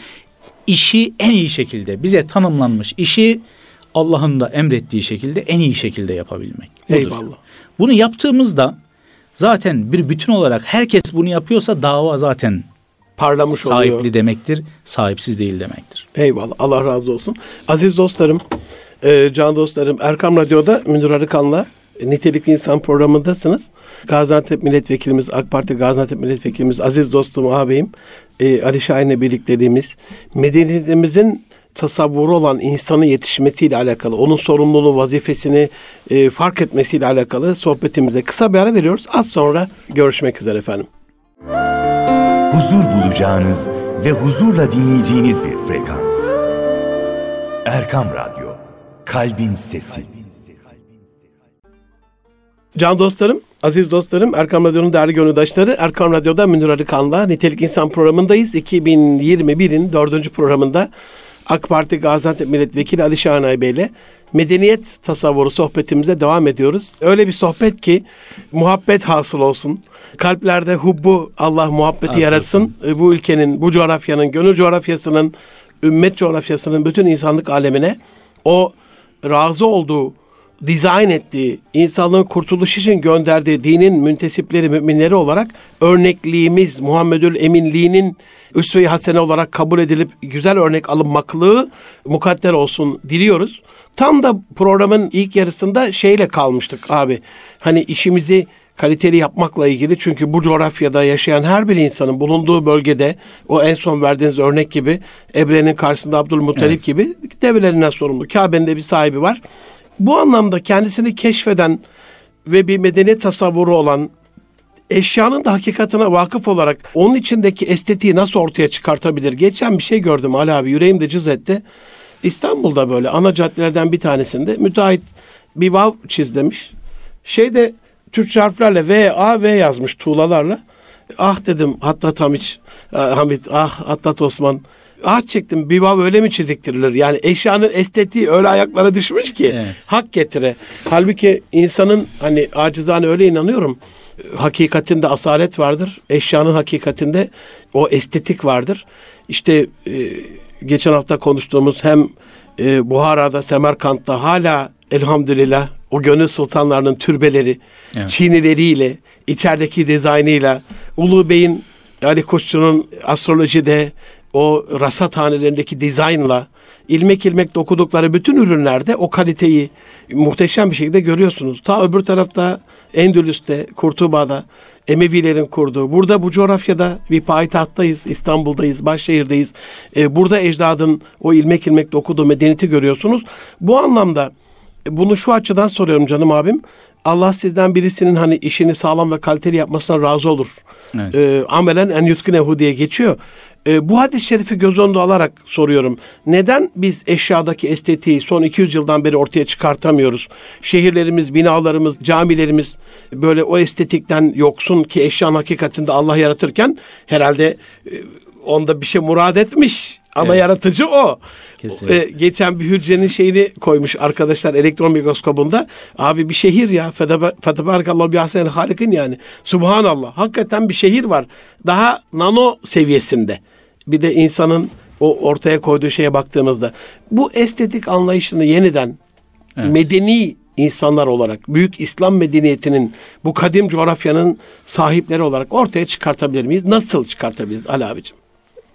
işi en iyi şekilde bize tanımlanmış işi Allah'ın da emrettiği şekilde en iyi şekilde yapabilmek. Budur. Eyvallah. Bunu yaptığımızda zaten bir bütün olarak herkes bunu yapıyorsa dava zaten Parlamış sahipli oluyor. demektir, sahipsiz değil demektir. Eyvallah. Allah razı olsun. Aziz dostlarım, e, can dostlarım Erkam Radyo'da Münir Arıkan'la Nitelikli İnsan programındasınız. Gaziantep Milletvekilimiz, AK Parti Gaziantep Milletvekilimiz, aziz dostum, ağabeyim e, Ali Şahin'le birlikteliğimiz, medeniyetimizin tasavvuru olan insanın yetişmesiyle alakalı, onun sorumluluğu, vazifesini e, fark etmesiyle alakalı sohbetimize kısa bir ara veriyoruz. Az sonra görüşmek üzere efendim. huzur bulacağınız ve huzurla dinleyeceğiniz bir frekans. Erkam Radyo, Kalbin Sesi. Can dostlarım, aziz dostlarım, Erkam Radyo'nun değerli gönüldaşları, Erkam Radyo'da Münir Arıkan'la Nitelik İnsan programındayız. 2021'in dördüncü programında AK Parti Gaziantep Milletvekili Ali Şahanay Bey ile medeniyet tasavvuru sohbetimize devam ediyoruz. Öyle bir sohbet ki muhabbet hasıl olsun. Kalplerde hubbu Allah muhabbeti Artırsın. yaratsın. E, Bu ülkenin, bu coğrafyanın, gönül coğrafyasının, ümmet coğrafyasının bütün insanlık alemine o razı olduğu dizayn ettiği, insanlığın kurtuluşu için gönderdiği dinin müntesipleri, müminleri olarak örnekliğimiz, Muhammedül Eminliğinin üsve-i hasene olarak kabul edilip güzel örnek alınmaklığı mukadder olsun diliyoruz. Tam da programın ilk yarısında şeyle kalmıştık abi. Hani işimizi kaliteli yapmakla ilgili çünkü bu coğrafyada yaşayan her bir insanın bulunduğu bölgede o en son verdiğiniz örnek gibi Ebre'nin karşısında Abdülmuttalip Evet. gibi develerinden sorumlu. Kabe'nin de bir sahibi var. Bu anlamda kendisini keşfeden ve bir medeniyet tasavvuru olan eşyanın da hakikatine vakıf olarak onun içindeki estetiği nasıl ortaya çıkartabilir? Geçen bir şey gördüm Ali abi yüreğim de cız etti. İstanbul'da böyle ana caddelerden bir tanesinde müteahhit bir vav çiz demiş. Şeyde Türkçe harflerle V, A, V yazmış tuğlalarla. Ah dedim Hattat Hamit, Hamit ah Hattat Osman. Ah çektim bir vav öyle mi çiziktirilir? Yani eşyanın estetiği öyle ayaklara düşmüş ki Evet. hak getire. Halbuki insanın hani acizane öyle inanıyorum. Hakikatinde asalet vardır. Eşyanın hakikatinde o estetik vardır. İşte e, geçen hafta konuştuğumuz hem e, Buhara'da, Semerkant'ta hala elhamdülillah o gönül sultanlarının türbeleri, Evet. çinileriyle, içerideki dizaynıyla, Ulu Bey'in Ali Koççu'nun astrolojide o rasathanelerindeki dizaynla ilmek ilmek dokudukları bütün ürünlerde o kaliteyi muhteşem bir şekilde görüyorsunuz. Ta öbür tarafta Endülüs'te, Kurtuba'da Emevilerin kurduğu, burada bu coğrafyada bir payitahttayız, İstanbul'dayız, başşehirdeyiz. Ee, burada ecdadın o ilmek ilmek dokuduğu medeniyeti görüyorsunuz. Bu anlamda bunu şu açıdan soruyorum canım abim. Allah sizden birisinin hani işini sağlam ve kaliteli yapmasına razı olur. Evet. Ee, amelen en yutkinehu diye geçiyor. Ee, bu hadis-i şerifi göz önünde alarak soruyorum. Neden biz eşyadaki estetiği son 200 yıldan beri ortaya çıkartamıyoruz? Şehirlerimiz, binalarımız, camilerimiz böyle o estetikten yoksun ki eşyanın hakikatinde Allah yaratırken herhalde e, onda bir şey murad etmiş. Ama Evet. yaratıcı o. Kesinlikle. E, geçen bir hücrenin şeyini koymuş arkadaşlar elektron mikroskobunda. Abi bir şehir ya. Fetebarakallahu bi ahsenil halikin yani. Subhanallah. Hakikaten bir şehir var. Daha nano seviyesinde. Bir de insanın o ortaya koyduğu şeye baktığımızda bu estetik anlayışını yeniden medeni insanlar olarak büyük İslam medeniyetinin bu kadim coğrafyanın sahipleri olarak ortaya çıkartabilir miyiz? Nasıl çıkartabiliriz Ali abicim?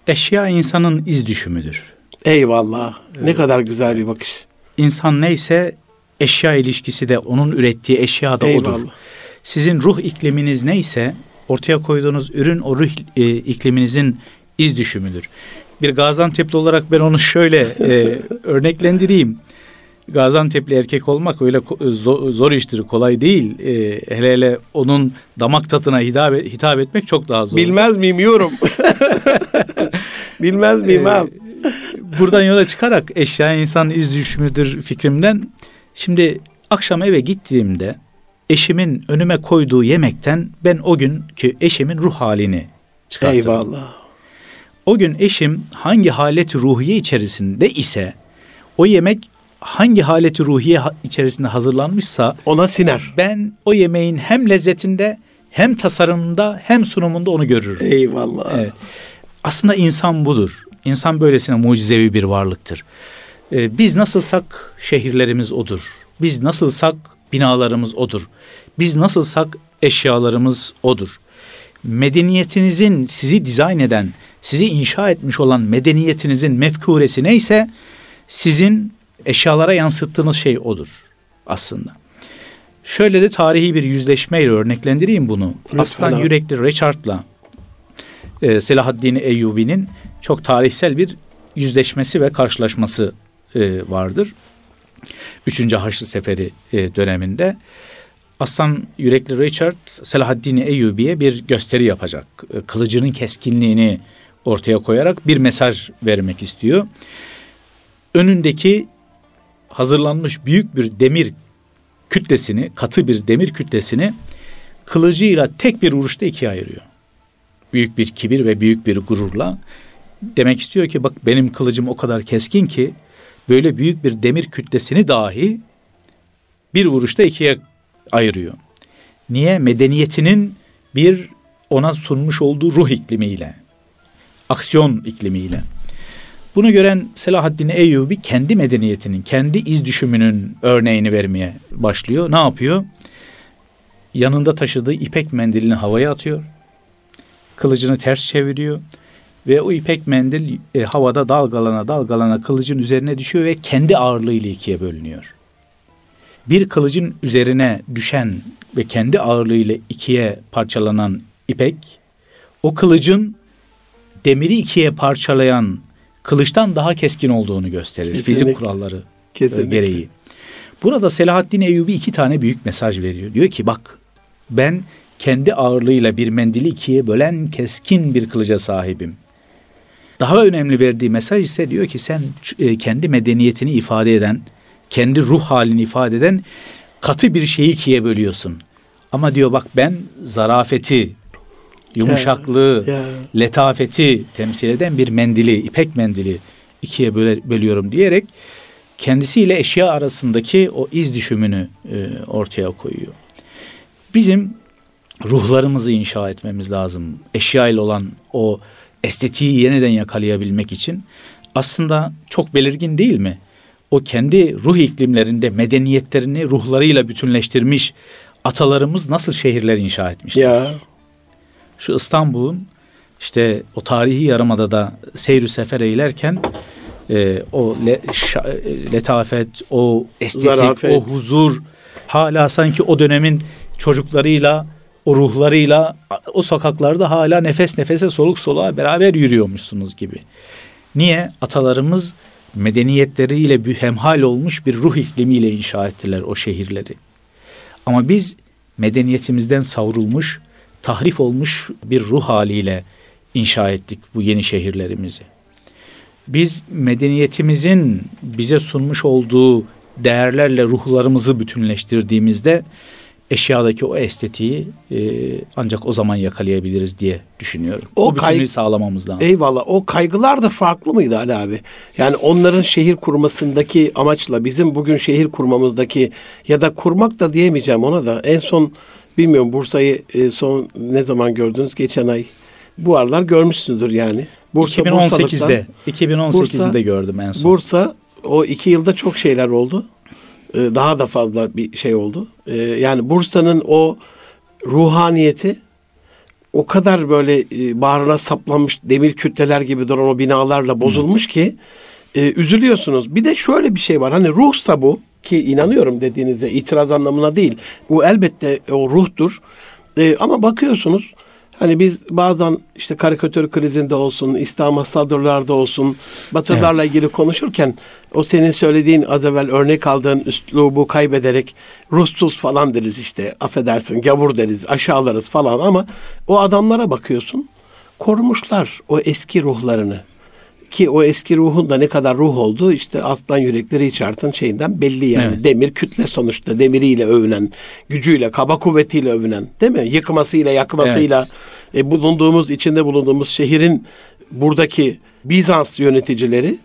Eşya insanın iz düşümüdür. Eyvallah. Ne kadar güzel bir bakış. İnsan neyse eşya ilişkisi de onun ürettiği eşya da odur. Eyvallah. Sizin ruh ikliminiz neyse ortaya koyduğunuz ürün o ruh e, ikliminizin iz düşümüdür. Bir Gaziantep'li olarak ben onu şöyle e, örneklendireyim. Gaziantep'li erkek olmak öyle ko- zor, zor iştir, kolay değil. E, hele hele onun damak tadına hitap, hitap etmek çok daha zor. Bilmez miyim yorum. Bilmez miyim Ee, abi? Buradan yola çıkarak eşya insan iz düşümüdür fikrimden. Şimdi akşam eve gittiğimde eşimin önüme koyduğu yemekten ben o günkü eşimin ruh halini çıkartırım. Eyvallah. O gün eşim hangi haleti ruhiye içerisinde ise o yemek hangi haleti ruhiye içerisinde hazırlanmışsa Ona siner. ben o yemeğin hem lezzetinde hem tasarımında hem sunumunda onu görürüm. Eyvallah. Evet. Aslında insan budur. İnsan böylesine mucizevi bir varlıktır. Ee, biz nasılsak şehirlerimiz odur. Biz nasılsak binalarımız odur. Biz nasılsak eşyalarımız odur. Medeniyetinizin sizi dizayn eden, sizi inşa etmiş olan medeniyetinizin mefkuresi neyse sizin eşyalara yansıttığınız şey odur aslında. Şöyle de tarihi bir yüzleşmeyle örneklendireyim bunu. Lütfen Aslan abi. yürekli Richard'la e, Selahaddin Eyyubi'nin çok tarihsel bir yüzleşmesi ve karşılaşması e, vardır. Üçüncü Haçlı Seferi e, döneminde. Aslan yürekli Richard Selahaddin Eyyubi'ye bir gösteri yapacak. E, kılıcının keskinliğini ortaya koyarak bir mesaj vermek istiyor. Önündeki hazırlanmış büyük bir demir kütlesini, katı bir demir kütlesini kılıcıyla tek bir vuruşta ikiye ayırıyor. Büyük bir kibir ve büyük bir gururla demek istiyor ki bak benim kılıcım o kadar keskin ki böyle büyük bir demir kütlesini dahi bir vuruşta ikiye ayırıyor. Niye? Medeniyetinin bir ona sunmuş olduğu ruh iklimiyle, aksiyon iklimiyle. Bunu gören Selahaddin Eyyubi kendi medeniyetinin, kendi iz düşümünün örneğini vermeye başlıyor. Ne yapıyor? Yanında taşıdığı ipek mendilini havaya atıyor. Kılıcını ters çeviriyor ve o ipek mendil e, havada dalgalana dalgalana kılıcın üzerine düşüyor ve kendi ağırlığıyla ikiye bölünüyor. Bir kılıcın üzerine düşen ve kendi ağırlığıyla ikiye parçalanan ipek o kılıcın demiri ikiye parçalayan kılıçtan daha keskin olduğunu gösterir. Kesinlikle. Fizik kuralları e, Kesinlikle. gereği. Burada Selahaddin Eyyubi iki tane büyük mesaj veriyor. Diyor ki bak ben kendi ağırlığıyla bir mendili ikiye bölen keskin bir kılıca sahibim. Daha önemli verdiği mesaj ise diyor ki sen e, kendi medeniyetini ifade eden, kendi ruh halini ifade eden katı bir şeyi ikiye bölüyorsun. Ama diyor bak ben zarafeti, yumuşaklığı, Ya. letafeti temsil eden bir mendili, ipek mendili ikiye böle- bölüyorum diyerek kendisiyle eşya arasındaki o iz düşümünü e, ortaya koyuyor. Bizim ruhlarımızı inşa etmemiz lazım. Eşya ile olan o estetiği yeniden yakalayabilmek için aslında çok belirgin değil mi? O kendi ruh iklimlerinde medeniyetlerini ruhlarıyla bütünleştirmiş atalarımız nasıl şehirler inşa etmişler? Ya. Şu İstanbul'un işte o tarihi yarımadada seyir sefer eylerken e, o le, şa- e, letafet, o estetik, Zarafet. o huzur hala sanki o dönemin çocuklarıyla, o ruhlarıyla o sokaklarda hala nefes nefese soluk soluğa beraber yürüyormuşsunuz gibi. Niye? Atalarımız medeniyetleriyle bir hemhal olmuş bir ruh iklimiyle inşa ettiler o şehirleri. Ama biz medeniyetimizden savrulmuş, tahrif olmuş bir ruh haliyle inşa ettik bu yeni şehirlerimizi. Biz medeniyetimizin bize sunmuş olduğu değerlerle ruhlarımızı bütünleştirdiğimizde eşyadaki o estetiği e, ancak o zaman yakalayabiliriz diye düşünüyorum. O O, bütünlüğü sağlamamız lazım. Eyvallah. O kaygılar da farklı mıydı Ali abi? Yani onların şehir kurmasındaki amaçla bizim bugün şehir kurmamızdaki ya da kurmak da diyemeyeceğim ona da. En son bilmiyorum Bursa'yı e, son ne zaman gördünüz? Geçen ay. Bu aralar görmüşsündür yani. Bursa 2018'de, 2018'de Bursa- gördüm en son. Bursa o iki yılda çok şeyler oldu. Ee, Daha da fazla bir şey oldu. Ee, Yani Bursa'nın o ruhaniyeti o kadar böyle e, bağrına saplanmış demir kütleler gibi duran o binalarla bozulmuş ki e, üzülüyorsunuz. Bir de şöyle bir şey var. Hani ruhsa bu ki inanıyorum dediğinize itiraz anlamına değil. Bu elbette o ruhtur. E, ama bakıyorsunuz Hani biz bazen işte karikatür krizinde olsun, İslam'a sadırlarda olsun, Batılılarla ilgili konuşurken o senin söylediğin az evvel örnek aldığın üslubu kaybederek Rusçuz falan deriz işte, affedersin gavur deriz, aşağılarız falan ama o adamlara bakıyorsun, korumuşlar o eski ruhlarını. Ki o eski ruhun da ne kadar ruh olduğu işte aslan yürekleri içartın şeyinden belli yani. Evet. Demir kütle sonuçta demiriyle övünen, gücüyle, kaba kuvvetiyle övünen değil mi? Yıkmasıyla, yakmasıyla e, bulunduğumuz, içinde bulunduğumuz şehrin buradaki Bizans yöneticileri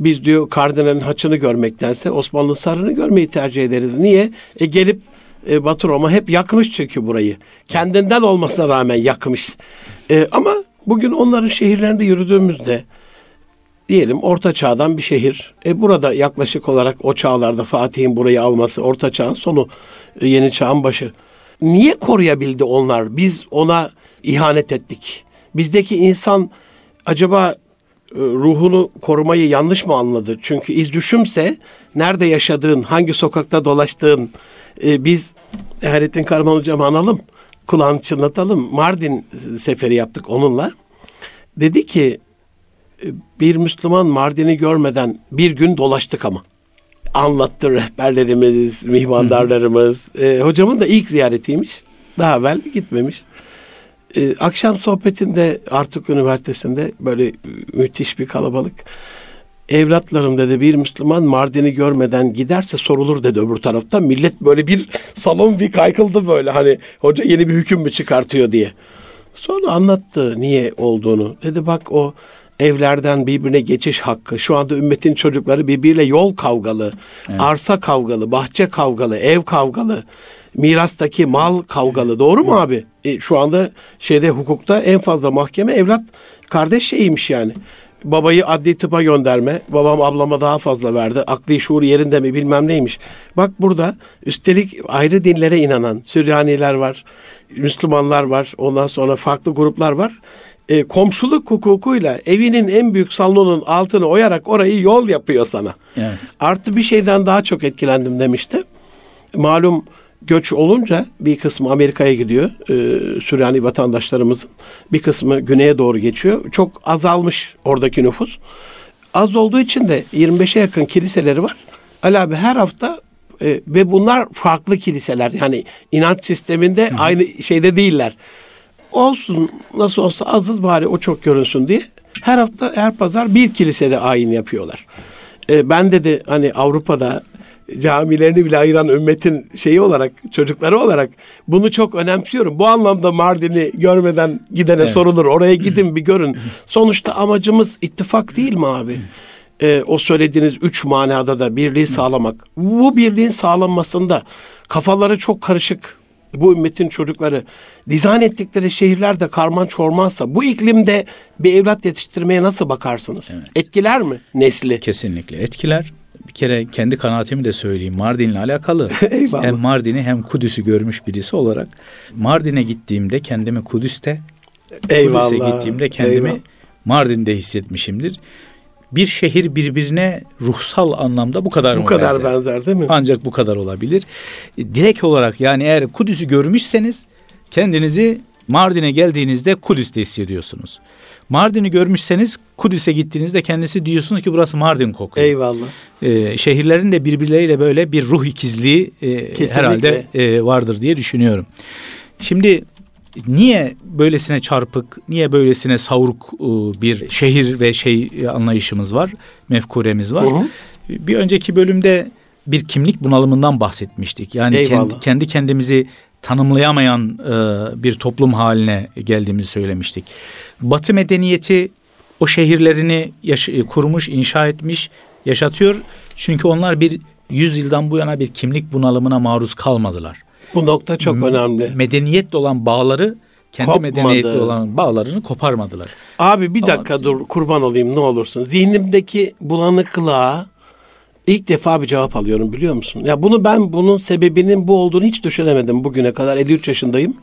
biz diyor kardinalin haçını görmektense Osmanlı sarını görmeyi tercih ederiz. Niye? E, gelip e, Batı Roma hep yakmış çünkü burayı. Kendinden olmasına rağmen yakmış. E, ama bugün onların şehirlerinde yürüdüğümüzde diyelim orta çağdan bir şehir. E burada yaklaşık olarak o çağlarda Fatih'in burayı alması orta çağın sonu e, yeni çağın başı. Niye koruyabildi onlar? Biz ona ihanet ettik. Bizdeki insan acaba e, ruhunu korumayı yanlış mı anladı? Çünkü iz düşümse nerede yaşadığın, hangi sokakta dolaştığın e, biz Hayrettin Karman hocamı analım, kulağını çınlatalım. Mardin seferi yaptık onunla. Dedi ki bir Müslüman Mardin'i görmeden bir gün dolaştık ama. Anlattı rehberlerimiz, mihmandarlarımız. E, hocamın da ilk ziyaretiymiş. Daha evvel gitmemiş. E, akşam sohbetinde Artuk Üniversitesi'nde böyle müthiş bir kalabalık. Evlatlarım dedi bir Müslüman Mardin'i görmeden giderse sorulur dedi öbür tarafta. Millet böyle bir salon bir kaykıldı böyle hani hoca yeni bir hüküm mü çıkartıyor diye. Sonra anlattı niye olduğunu. Dedi bak o evlerden birbirine geçiş hakkı. Şu anda ümmetin çocukları birbiriyle yol kavgalı, arsa kavgalı, bahçe kavgalı, ev kavgalı, mirastaki mal kavgalı. Doğru mu abi? E, şu anda şeyde hukukta en fazla mahkeme evlat kardeş şeyiymiş yani. Babayı adli tıpa gönderme. Babam ablama daha fazla verdi. Akli şuur yerinde mi bilmem neymiş. Bak burada üstelik ayrı dinlere inanan Süryaniler var, Müslümanlar var, ondan sonra farklı gruplar var e, komşuluk hukukuyla evinin en büyük salonunun altını oyarak orayı yol yapıyor sana. Evet. Artı bir şeyden daha çok etkilendim demişti. Malum göç olunca bir kısmı Amerika'ya gidiyor. E, Süryani vatandaşlarımızın bir kısmı güneye doğru geçiyor. Çok azalmış oradaki nüfus. Az olduğu için de 25'e yakın kiliseleri var. Ali abi her hafta e, ve bunlar farklı kiliseler. Yani inanç sisteminde aynı şeyde değiller olsun nasıl olsa azız bari o çok görünsün diye her hafta her pazar bir kilisede ayin yapıyorlar. Ee, ben dedi hani Avrupa'da camilerini bile ayıran ümmetin şeyi olarak çocukları olarak bunu çok önemsiyorum. Bu anlamda Mardin'i görmeden gidene Evet. sorulur. Oraya gidin bir görün. Sonuçta amacımız ittifak değil mi abi? Ee, o söylediğiniz üç manada da birliği sağlamak. Bu birliğin sağlanmasında kafaları çok karışık bu ümmetin çocukları dizayn ettikleri şehirlerde karman çormansa bu iklimde bir evlat yetiştirmeye nasıl bakarsınız? Etkiler mi nesli? Kesinlikle etkiler. Bir kere kendi kanaatimi de söyleyeyim. Mardin'le alakalı. Hem Mardin'i hem Kudüs'ü görmüş birisi olarak Mardin'e gittiğimde kendimi Kudüs'te, Kudüs'e gittiğimde kendimi eyvallah. Mardin'de hissetmişimdir. Bir şehir birbirine ruhsal anlamda bu kadar bu mı kadar benzer? benzer değil mi? Ancak bu kadar olabilir. E, Direkt olarak yani eğer Kudüs'ü görmüşseniz kendinizi Mardin'e geldiğinizde Kudüs'te hissediyorsunuz. Mardin'i görmüşseniz Kudüs'e gittiğinizde kendisi diyorsunuz ki burası Mardin kokuyor. Eyvallah. Ee, şehirlerin de birbirleriyle böyle bir ruh ikizliği e, Kesinlikle. herhalde e, vardır diye düşünüyorum. Şimdi niye böylesine çarpık, niye böylesine savruk e, bir şehir ve şey anlayışımız var, mefkuremiz var? Hı hı. Bir önceki bölümde bir kimlik bunalımından bahsetmiştik. Yani Eyvallah. kendi, kendi kendimizi tanımlayamayan e, bir toplum haline geldiğimizi söylemiştik. Batı medeniyeti o şehirlerini yaş- e, kurmuş, inşa etmiş, yaşatıyor. Çünkü onlar bir yüzyıldan bu yana bir kimlik bunalımına maruz kalmadılar. Bu nokta çok önemli. Medeniyetle olan bağları kendi Kopmadı. medeniyetle olan bağlarını koparmadılar. Abi bir dakika Ama- dur kurban olayım ne olursun. Zihnimdeki bulanıklığa ilk defa bir cevap alıyorum biliyor musun? Ya bunu ben bunun sebebinin bu olduğunu hiç düşünemedim bugüne kadar. 53 yaşındayım.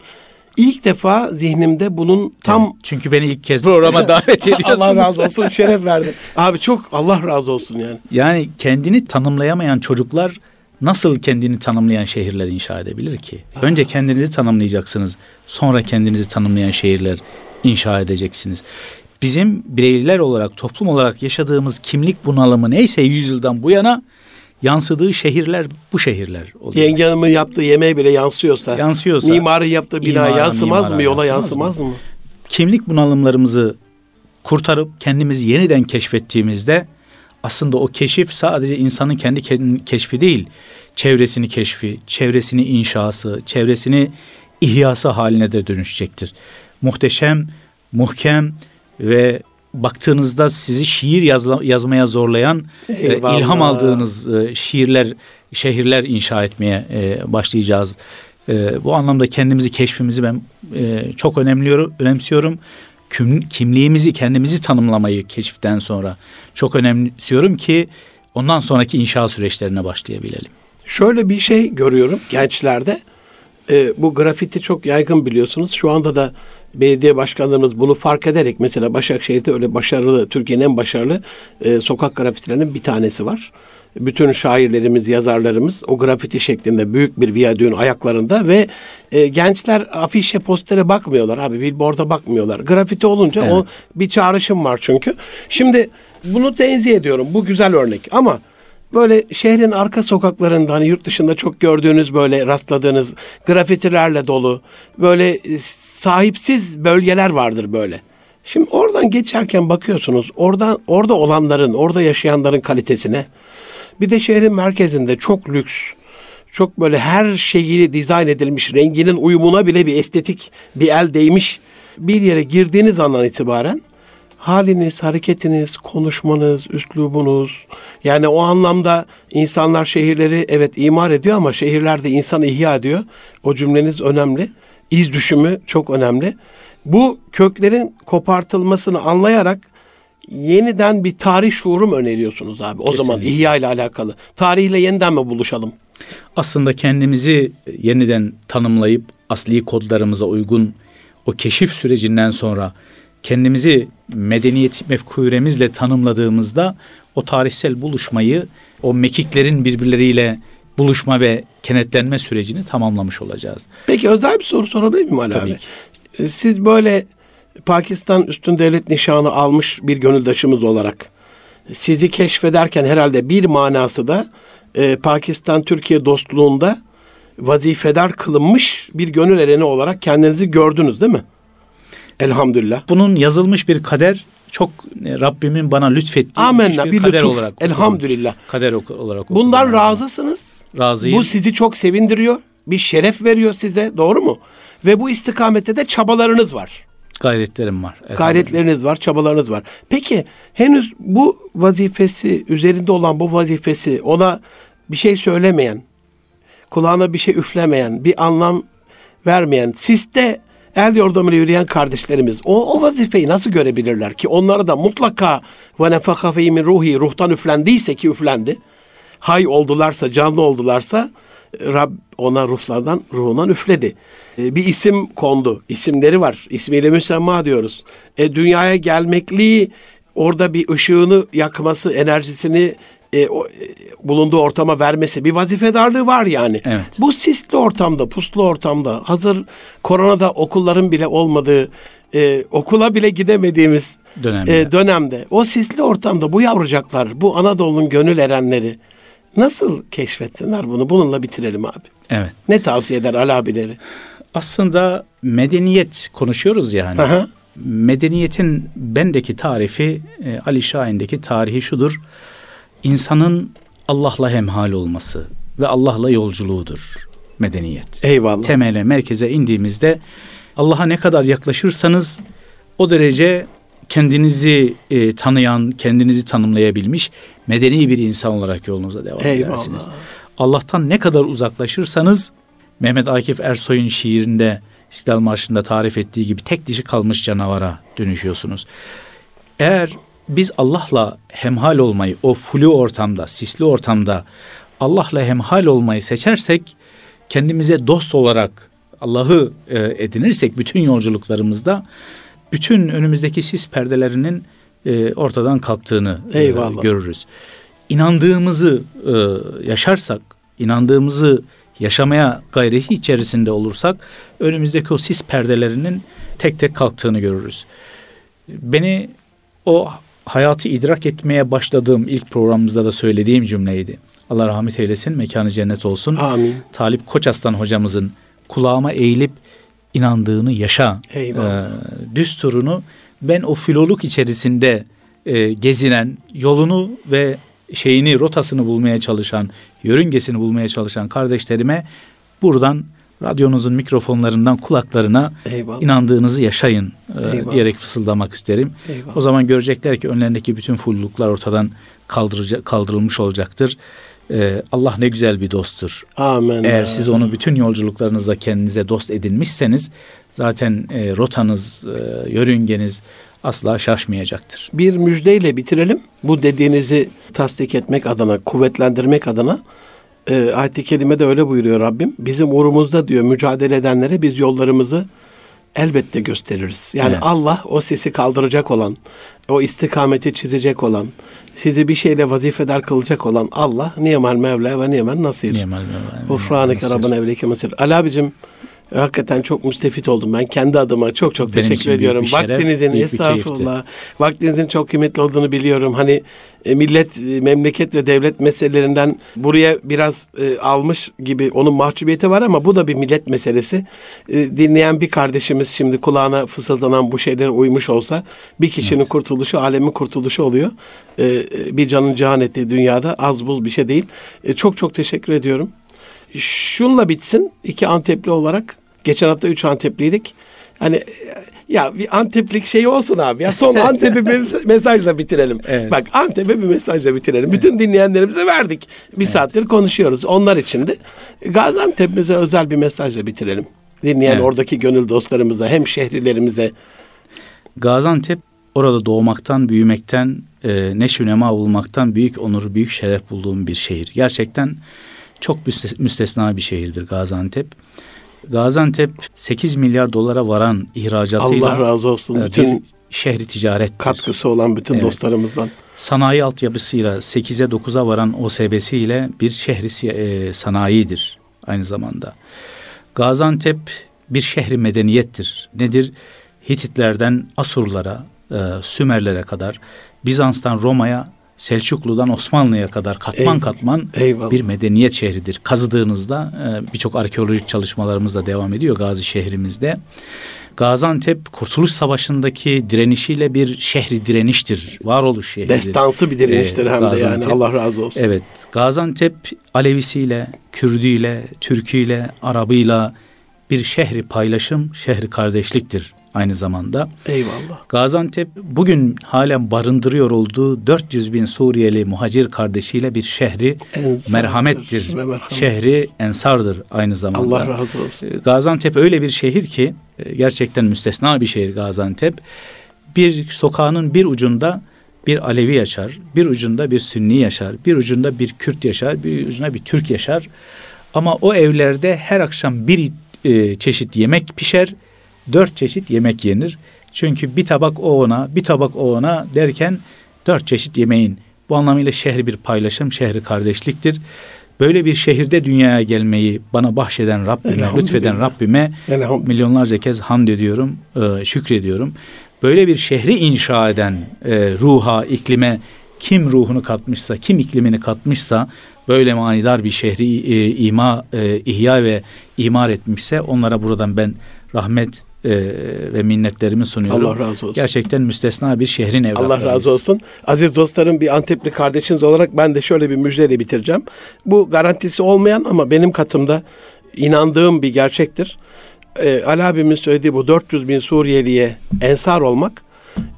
İlk defa zihnimde bunun tam Çünkü beni ilk kez programa davet ediyorsunuz. Allah razı olsun şeref verdi. Abi çok Allah razı olsun yani. Yani kendini tanımlayamayan çocuklar nasıl kendini tanımlayan şehirler inşa edebilir ki? Önce kendinizi tanımlayacaksınız. Sonra kendinizi tanımlayan şehirler inşa edeceksiniz. Bizim bireyler olarak, toplum olarak yaşadığımız kimlik bunalımı neyse yüzyıldan bu yana yansıdığı şehirler bu şehirler oluyor. Yenge hanımın yaptığı yemeğe bile yansıyorsa, Yansıyorsa, mimarın yaptığı bina imara, yansımaz mimara mı, yola yansımaz yansımaz mı? kimlik bunalımlarımızı kurtarıp kendimizi yeniden keşfettiğimizde aslında o keşif sadece insanın kendi keşfi değil, çevresini keşfi, çevresini inşası, çevresini ihyası haline de dönüşecektir. Muhteşem, muhkem ve baktığınızda sizi şiir yazla- yazmaya zorlayan, e, Eyvallah. ilham aldığınız e, şiirler, şehirler inşa etmeye e, başlayacağız. Bu anlamda kendimizi keşfimizi ben çok önemliyorum, önemsiyorum. Kim, kimliğimizi, kendimizi tanımlamayı keşiften sonra çok önemsiyorum ki ondan sonraki inşa süreçlerine başlayabilelim. Şöyle bir şey görüyorum gençlerde. Ee, bu grafiti çok yaygın biliyorsunuz. Şu anda da belediye başkanlarımız bunu fark ederek mesela Başakşehir'de öyle başarılı, Türkiye'nin en başarılı e, sokak grafitilerinin bir tanesi var. Bütün şairlerimiz, yazarlarımız o grafiti şeklinde büyük bir viyadüğün ayaklarında ve e, gençler afişe, postere bakmıyorlar abi. Billboard'a bakmıyorlar. Grafiti olunca o Evet. bir çağrışım var çünkü. Şimdi bunu tenzih ediyorum. Bu güzel örnek ama böyle şehrin arka sokaklarında hani yurt dışında çok gördüğünüz böyle rastladığınız grafitilerle dolu böyle e, sahipsiz bölgeler vardır böyle. Şimdi oradan geçerken bakıyorsunuz orada orada olanların, orada yaşayanların kalitesine. Bir de şehrin merkezinde çok lüks, çok böyle her şeyi dizayn edilmiş, renginin uyumuna bile bir estetik bir el değmiş bir yere girdiğiniz andan itibaren haliniz, hareketiniz, konuşmanız, üslubunuz yani o anlamda insanlar şehirleri evet imar ediyor ama şehirlerde insan ihya ediyor. O cümleniz önemli. İz düşümü çok önemli. Bu köklerin kopartılmasını anlayarak yeniden bir tarih şuurum öneriyorsunuz abi. O zaman Kesinlikle. ihya ile alakalı. Tarihle yeniden mi buluşalım? Aslında kendimizi yeniden tanımlayıp asli kodlarımıza uygun o keşif sürecinden sonra kendimizi medeniyet mefkuremizle tanımladığımızda o tarihsel buluşmayı, o mekiklerin birbirleriyle buluşma ve kenetlenme sürecini tamamlamış olacağız. Peki özel bir soru sorabilir miyim Ali Tabii abi? ki. Siz böyle Pakistan üstün devlet nişanı almış bir gönüldaşımız olarak sizi keşfederken herhalde bir manası da e, Pakistan-Türkiye dostluğunda vazifedar kılınmış bir gönül ereni olarak kendinizi gördünüz değil mi? Elhamdülillah. Bunun yazılmış bir kader çok e, Rabbimin bana lütfettiği Amenna bir bir kader lütuf. olarak okudum. Elhamdülillah. Kader oku- olarak okudum. Bundan yani. razısınız. Razıyım. Bu sizi çok sevindiriyor. Bir şeref veriyor size. Doğru mu? Ve bu istikamette de çabalarınız var. Gayretlerim var. elhamdülillah. Gayretleriniz var, çabalarınız var. Peki henüz bu vazifesi, üzerinde olan bu vazifesi ona bir şey söylemeyen, kulağına bir şey üflemeyen, bir anlam vermeyen, siste el yordamıyla yürüyen kardeşlerimiz o, o vazifeyi nasıl görebilirler ki onlara da mutlaka ve nefaka min ruhi ruhtan üflendiyse ki üflendi. Hay oldularsa, canlı oldularsa Rab ona ruhlardan, ruhundan üfledi. E, bir isim kondu. İsimleri var. İsmiyle müsemma diyoruz. E, dünyaya gelmekliği orada bir ışığını yakması, enerjisini e, o, e, bulunduğu ortama vermesi bir vazifedarlığı var yani. Evet. Bu sisli ortamda, puslu ortamda, hazır koronada okulların bile olmadığı, e, okula bile gidemediğimiz Dönemde. e, dönemde, o sisli ortamda bu yavrucaklar, bu Anadolu'nun gönül erenleri nasıl keşfetsinler bunu? Bununla bitirelim abi. Evet. Ne tavsiye eder Ali abileri? Aslında medeniyet konuşuyoruz yani. Aha. Medeniyetin bendeki tarifi, e, Ali Şahin'deki tarihi şudur. İnsanın Allah'la hemhal olması ve Allah'la yolculuğudur medeniyet. Eyvallah. Temele, merkeze indiğimizde Allah'a ne kadar yaklaşırsanız o derece kendinizi e, tanıyan, kendinizi tanımlayabilmiş medeni bir insan olarak yolunuza devam Eyvallah. edersiniz. Allah'tan ne kadar uzaklaşırsanız Mehmet Akif Ersoy'un şiirinde İstiklal Marşı'nda tarif ettiği gibi tek dişi kalmış canavara dönüşüyorsunuz. Eğer biz Allah'la hemhal olmayı o flu ortamda, sisli ortamda Allah'la hemhal olmayı seçersek kendimize dost olarak Allah'ı e, edinirsek bütün yolculuklarımızda bütün önümüzdeki sis perdelerinin e, ortadan kalktığını e, görürüz. İnandığımızı e, yaşarsak, inandığımızı yaşamaya gayreti içerisinde olursak önümüzdeki o sis perdelerinin tek tek kalktığını görürüz. Beni o hayatı idrak etmeye başladığım ilk programımızda da söylediğim cümleydi. Allah rahmet eylesin, mekanı cennet olsun. Amin. Talip Koçaslan hocamızın kulağıma eğilip inandığını yaşa Eyvallah. e, düsturunu ben o filoluk içerisinde e, gezinen yolunu ve şeyini rotasını bulmaya çalışan yörüngesini bulmaya çalışan kardeşlerime buradan radyonuzun mikrofonlarından kulaklarına Eyvallah. inandığınızı yaşayın e, diyerek fısıldamak isterim. Eyvallah. O zaman görecekler ki önlerindeki bütün fulluklar ortadan kaldırıca, kaldırılmış olacaktır. E, Allah ne güzel bir dosttur. Amin. Eğer siz onu bütün yolculuklarınızda kendinize dost edinmişseniz zaten e, rotanız, e, yörüngeniz asla şaşmayacaktır. bir müjdeyle bitirelim. Bu dediğinizi tasdik etmek adına, kuvvetlendirmek adına e, ayet-i kerimede öyle buyuruyor Rabbim. Bizim uğrumuzda diyor mücadele edenlere biz yollarımızı elbette gösteririz. Yani Evet. Allah o sesi kaldıracak olan, o istikameti çizecek olan, sizi bir şeyle vazifedar kılacak olan Allah niyemal mevla ve niyemal nasir. Niyemal Mevla, Gufraneke niyemal Rabbena evleke masir. Ali abicim hakikaten çok müstefit oldum. Ben kendi adıma çok çok Benim teşekkür ediyorum. şeref, Vaktinizin estağfurullah. Vaktinizin çok kıymetli olduğunu biliyorum. Hani e, millet, e, memleket ve devlet meselelerinden buraya biraz e, almış gibi onun mahcubiyeti var ama bu da bir millet meselesi. E, dinleyen bir kardeşimiz şimdi kulağına fısıldanan bu şeylere uymuş olsa bir kişinin kurtuluşu, alemin kurtuluşu oluyor. E, e, bir canın cihan ettiği dünyada az buz bir şey değil. E, çok çok teşekkür ediyorum. Şunla bitsin. iki Antepli olarak. Geçen hafta üç Antepliydik. Hani ya bir Anteplik şey olsun abi ya. Son Antep'i bir mesajla bitirelim. Evet. Bak Antep'e bir mesajla bitirelim. Bütün dinleyenlerimize verdik. Bir saattir konuşuyoruz. Onlar için de Gaziantep'imize özel bir mesajla bitirelim. Dinleyen Evet. oradaki gönül dostlarımıza hem şehirlerimize Gaziantep orada doğmaktan, büyümekten, e, neşv nema bulmaktan büyük onur, büyük şeref bulduğum bir şehir. Gerçekten çok müste- müstesna bir şehirdir Gaziantep. Gaziantep 8 milyar dolara varan ihracatıyla Allah razı olsun. e, Bütün şehri ticarettir. katkısı olan bütün Evet. dostlarımızdan. Sanayi altyapısıyla 8'e 9'a varan OSB'siyle bir şehri e, sanayidir aynı zamanda. Gaziantep bir şehri medeniyettir. Nedir? Hititlerden Asurlara, e, Sümerlere kadar, Bizans'tan Roma'ya, Selçuklu'dan Osmanlı'ya kadar katman Eyvallah. katman Eyvallah. bir medeniyet şehridir. Kazıdığınızda e, birçok arkeolojik çalışmalarımız da devam ediyor Gazi şehrimizde. Gaziantep Kurtuluş Savaşı'ndaki direnişiyle bir şehri direniştir. Varoluş şehridir. Destansı bir direniştir Ee, hem de yani. Gaziantep. Allah razı olsun. Evet, Gaziantep Alevisiyle, Kürdüyle, Türküyle, Arabıyla bir şehri paylaşım, şehri kardeşliktir aynı zamanda. Eyvallah. Gaziantep bugün halen barındırıyor olduğu 400 bin Suriyeli muhacir kardeşiyle bir şehri Ensardır merhamettir. merhamet. Şehri ensardır aynı zamanda. Allah razı olsun. Ee, Gaziantep öyle bir şehir ki e, gerçekten müstesna bir şehir Gaziantep. Bir sokağının bir ucunda bir Alevi yaşar, bir ucunda bir Sünni yaşar, bir ucunda bir Kürt yaşar, bir ucunda bir Türk yaşar. Ama o evlerde her akşam bir e, çeşit yemek pişer, dört çeşit yemek yenir. Çünkü bir tabak o ona, bir tabak o ona derken dört çeşit yemeğin. Bu anlamıyla şehri bir paylaşım, şehri kardeşliktir. Böyle bir şehirde dünyaya gelmeyi bana bahşeden Rabbime, lütfeden Rabbime milyonlarca kez hamd ediyorum, e, şükrediyorum. Böyle bir şehri inşa eden e, ruha, iklime kim ruhunu katmışsa, kim iklimini katmışsa, böyle manidar bir şehri e, ima, e, ihya ve imar etmişse onlara buradan ben rahmet e, ve minnetlerimi sunuyorum. Allah razı olsun. Gerçekten müstesna bir şehrin evlatlarıyız. Allah razı olsun. Aziz dostlarım bir Antepli kardeşiniz olarak ben de şöyle bir müjdeyle bitireceğim. Bu garantisi olmayan ama benim katımda inandığım bir gerçektir. Ee, Ali abimin söylediği bu 400 bin Suriyeliye ensar olmak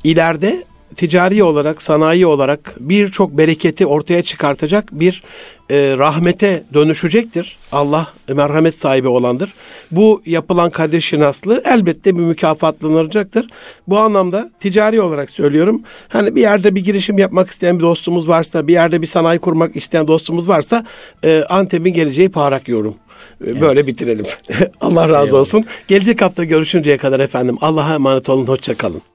ileride ticari olarak, sanayi olarak birçok bereketi ortaya çıkartacak bir e, rahmete dönüşecektir. Allah merhamet sahibi olandır. Bu yapılan kadir şinaslığı elbette bir mükafatlanacaktır. Bu anlamda ticari olarak söylüyorum. Hani bir yerde bir girişim yapmak isteyen bir dostumuz varsa, bir yerde bir sanayi kurmak isteyen dostumuz varsa e, Antep'in geleceği parak yorum. E, Böyle bitirelim. Allah razı olsun. Gelecek hafta görüşünceye kadar efendim Allah'a emanet olun. Hoşça kalın.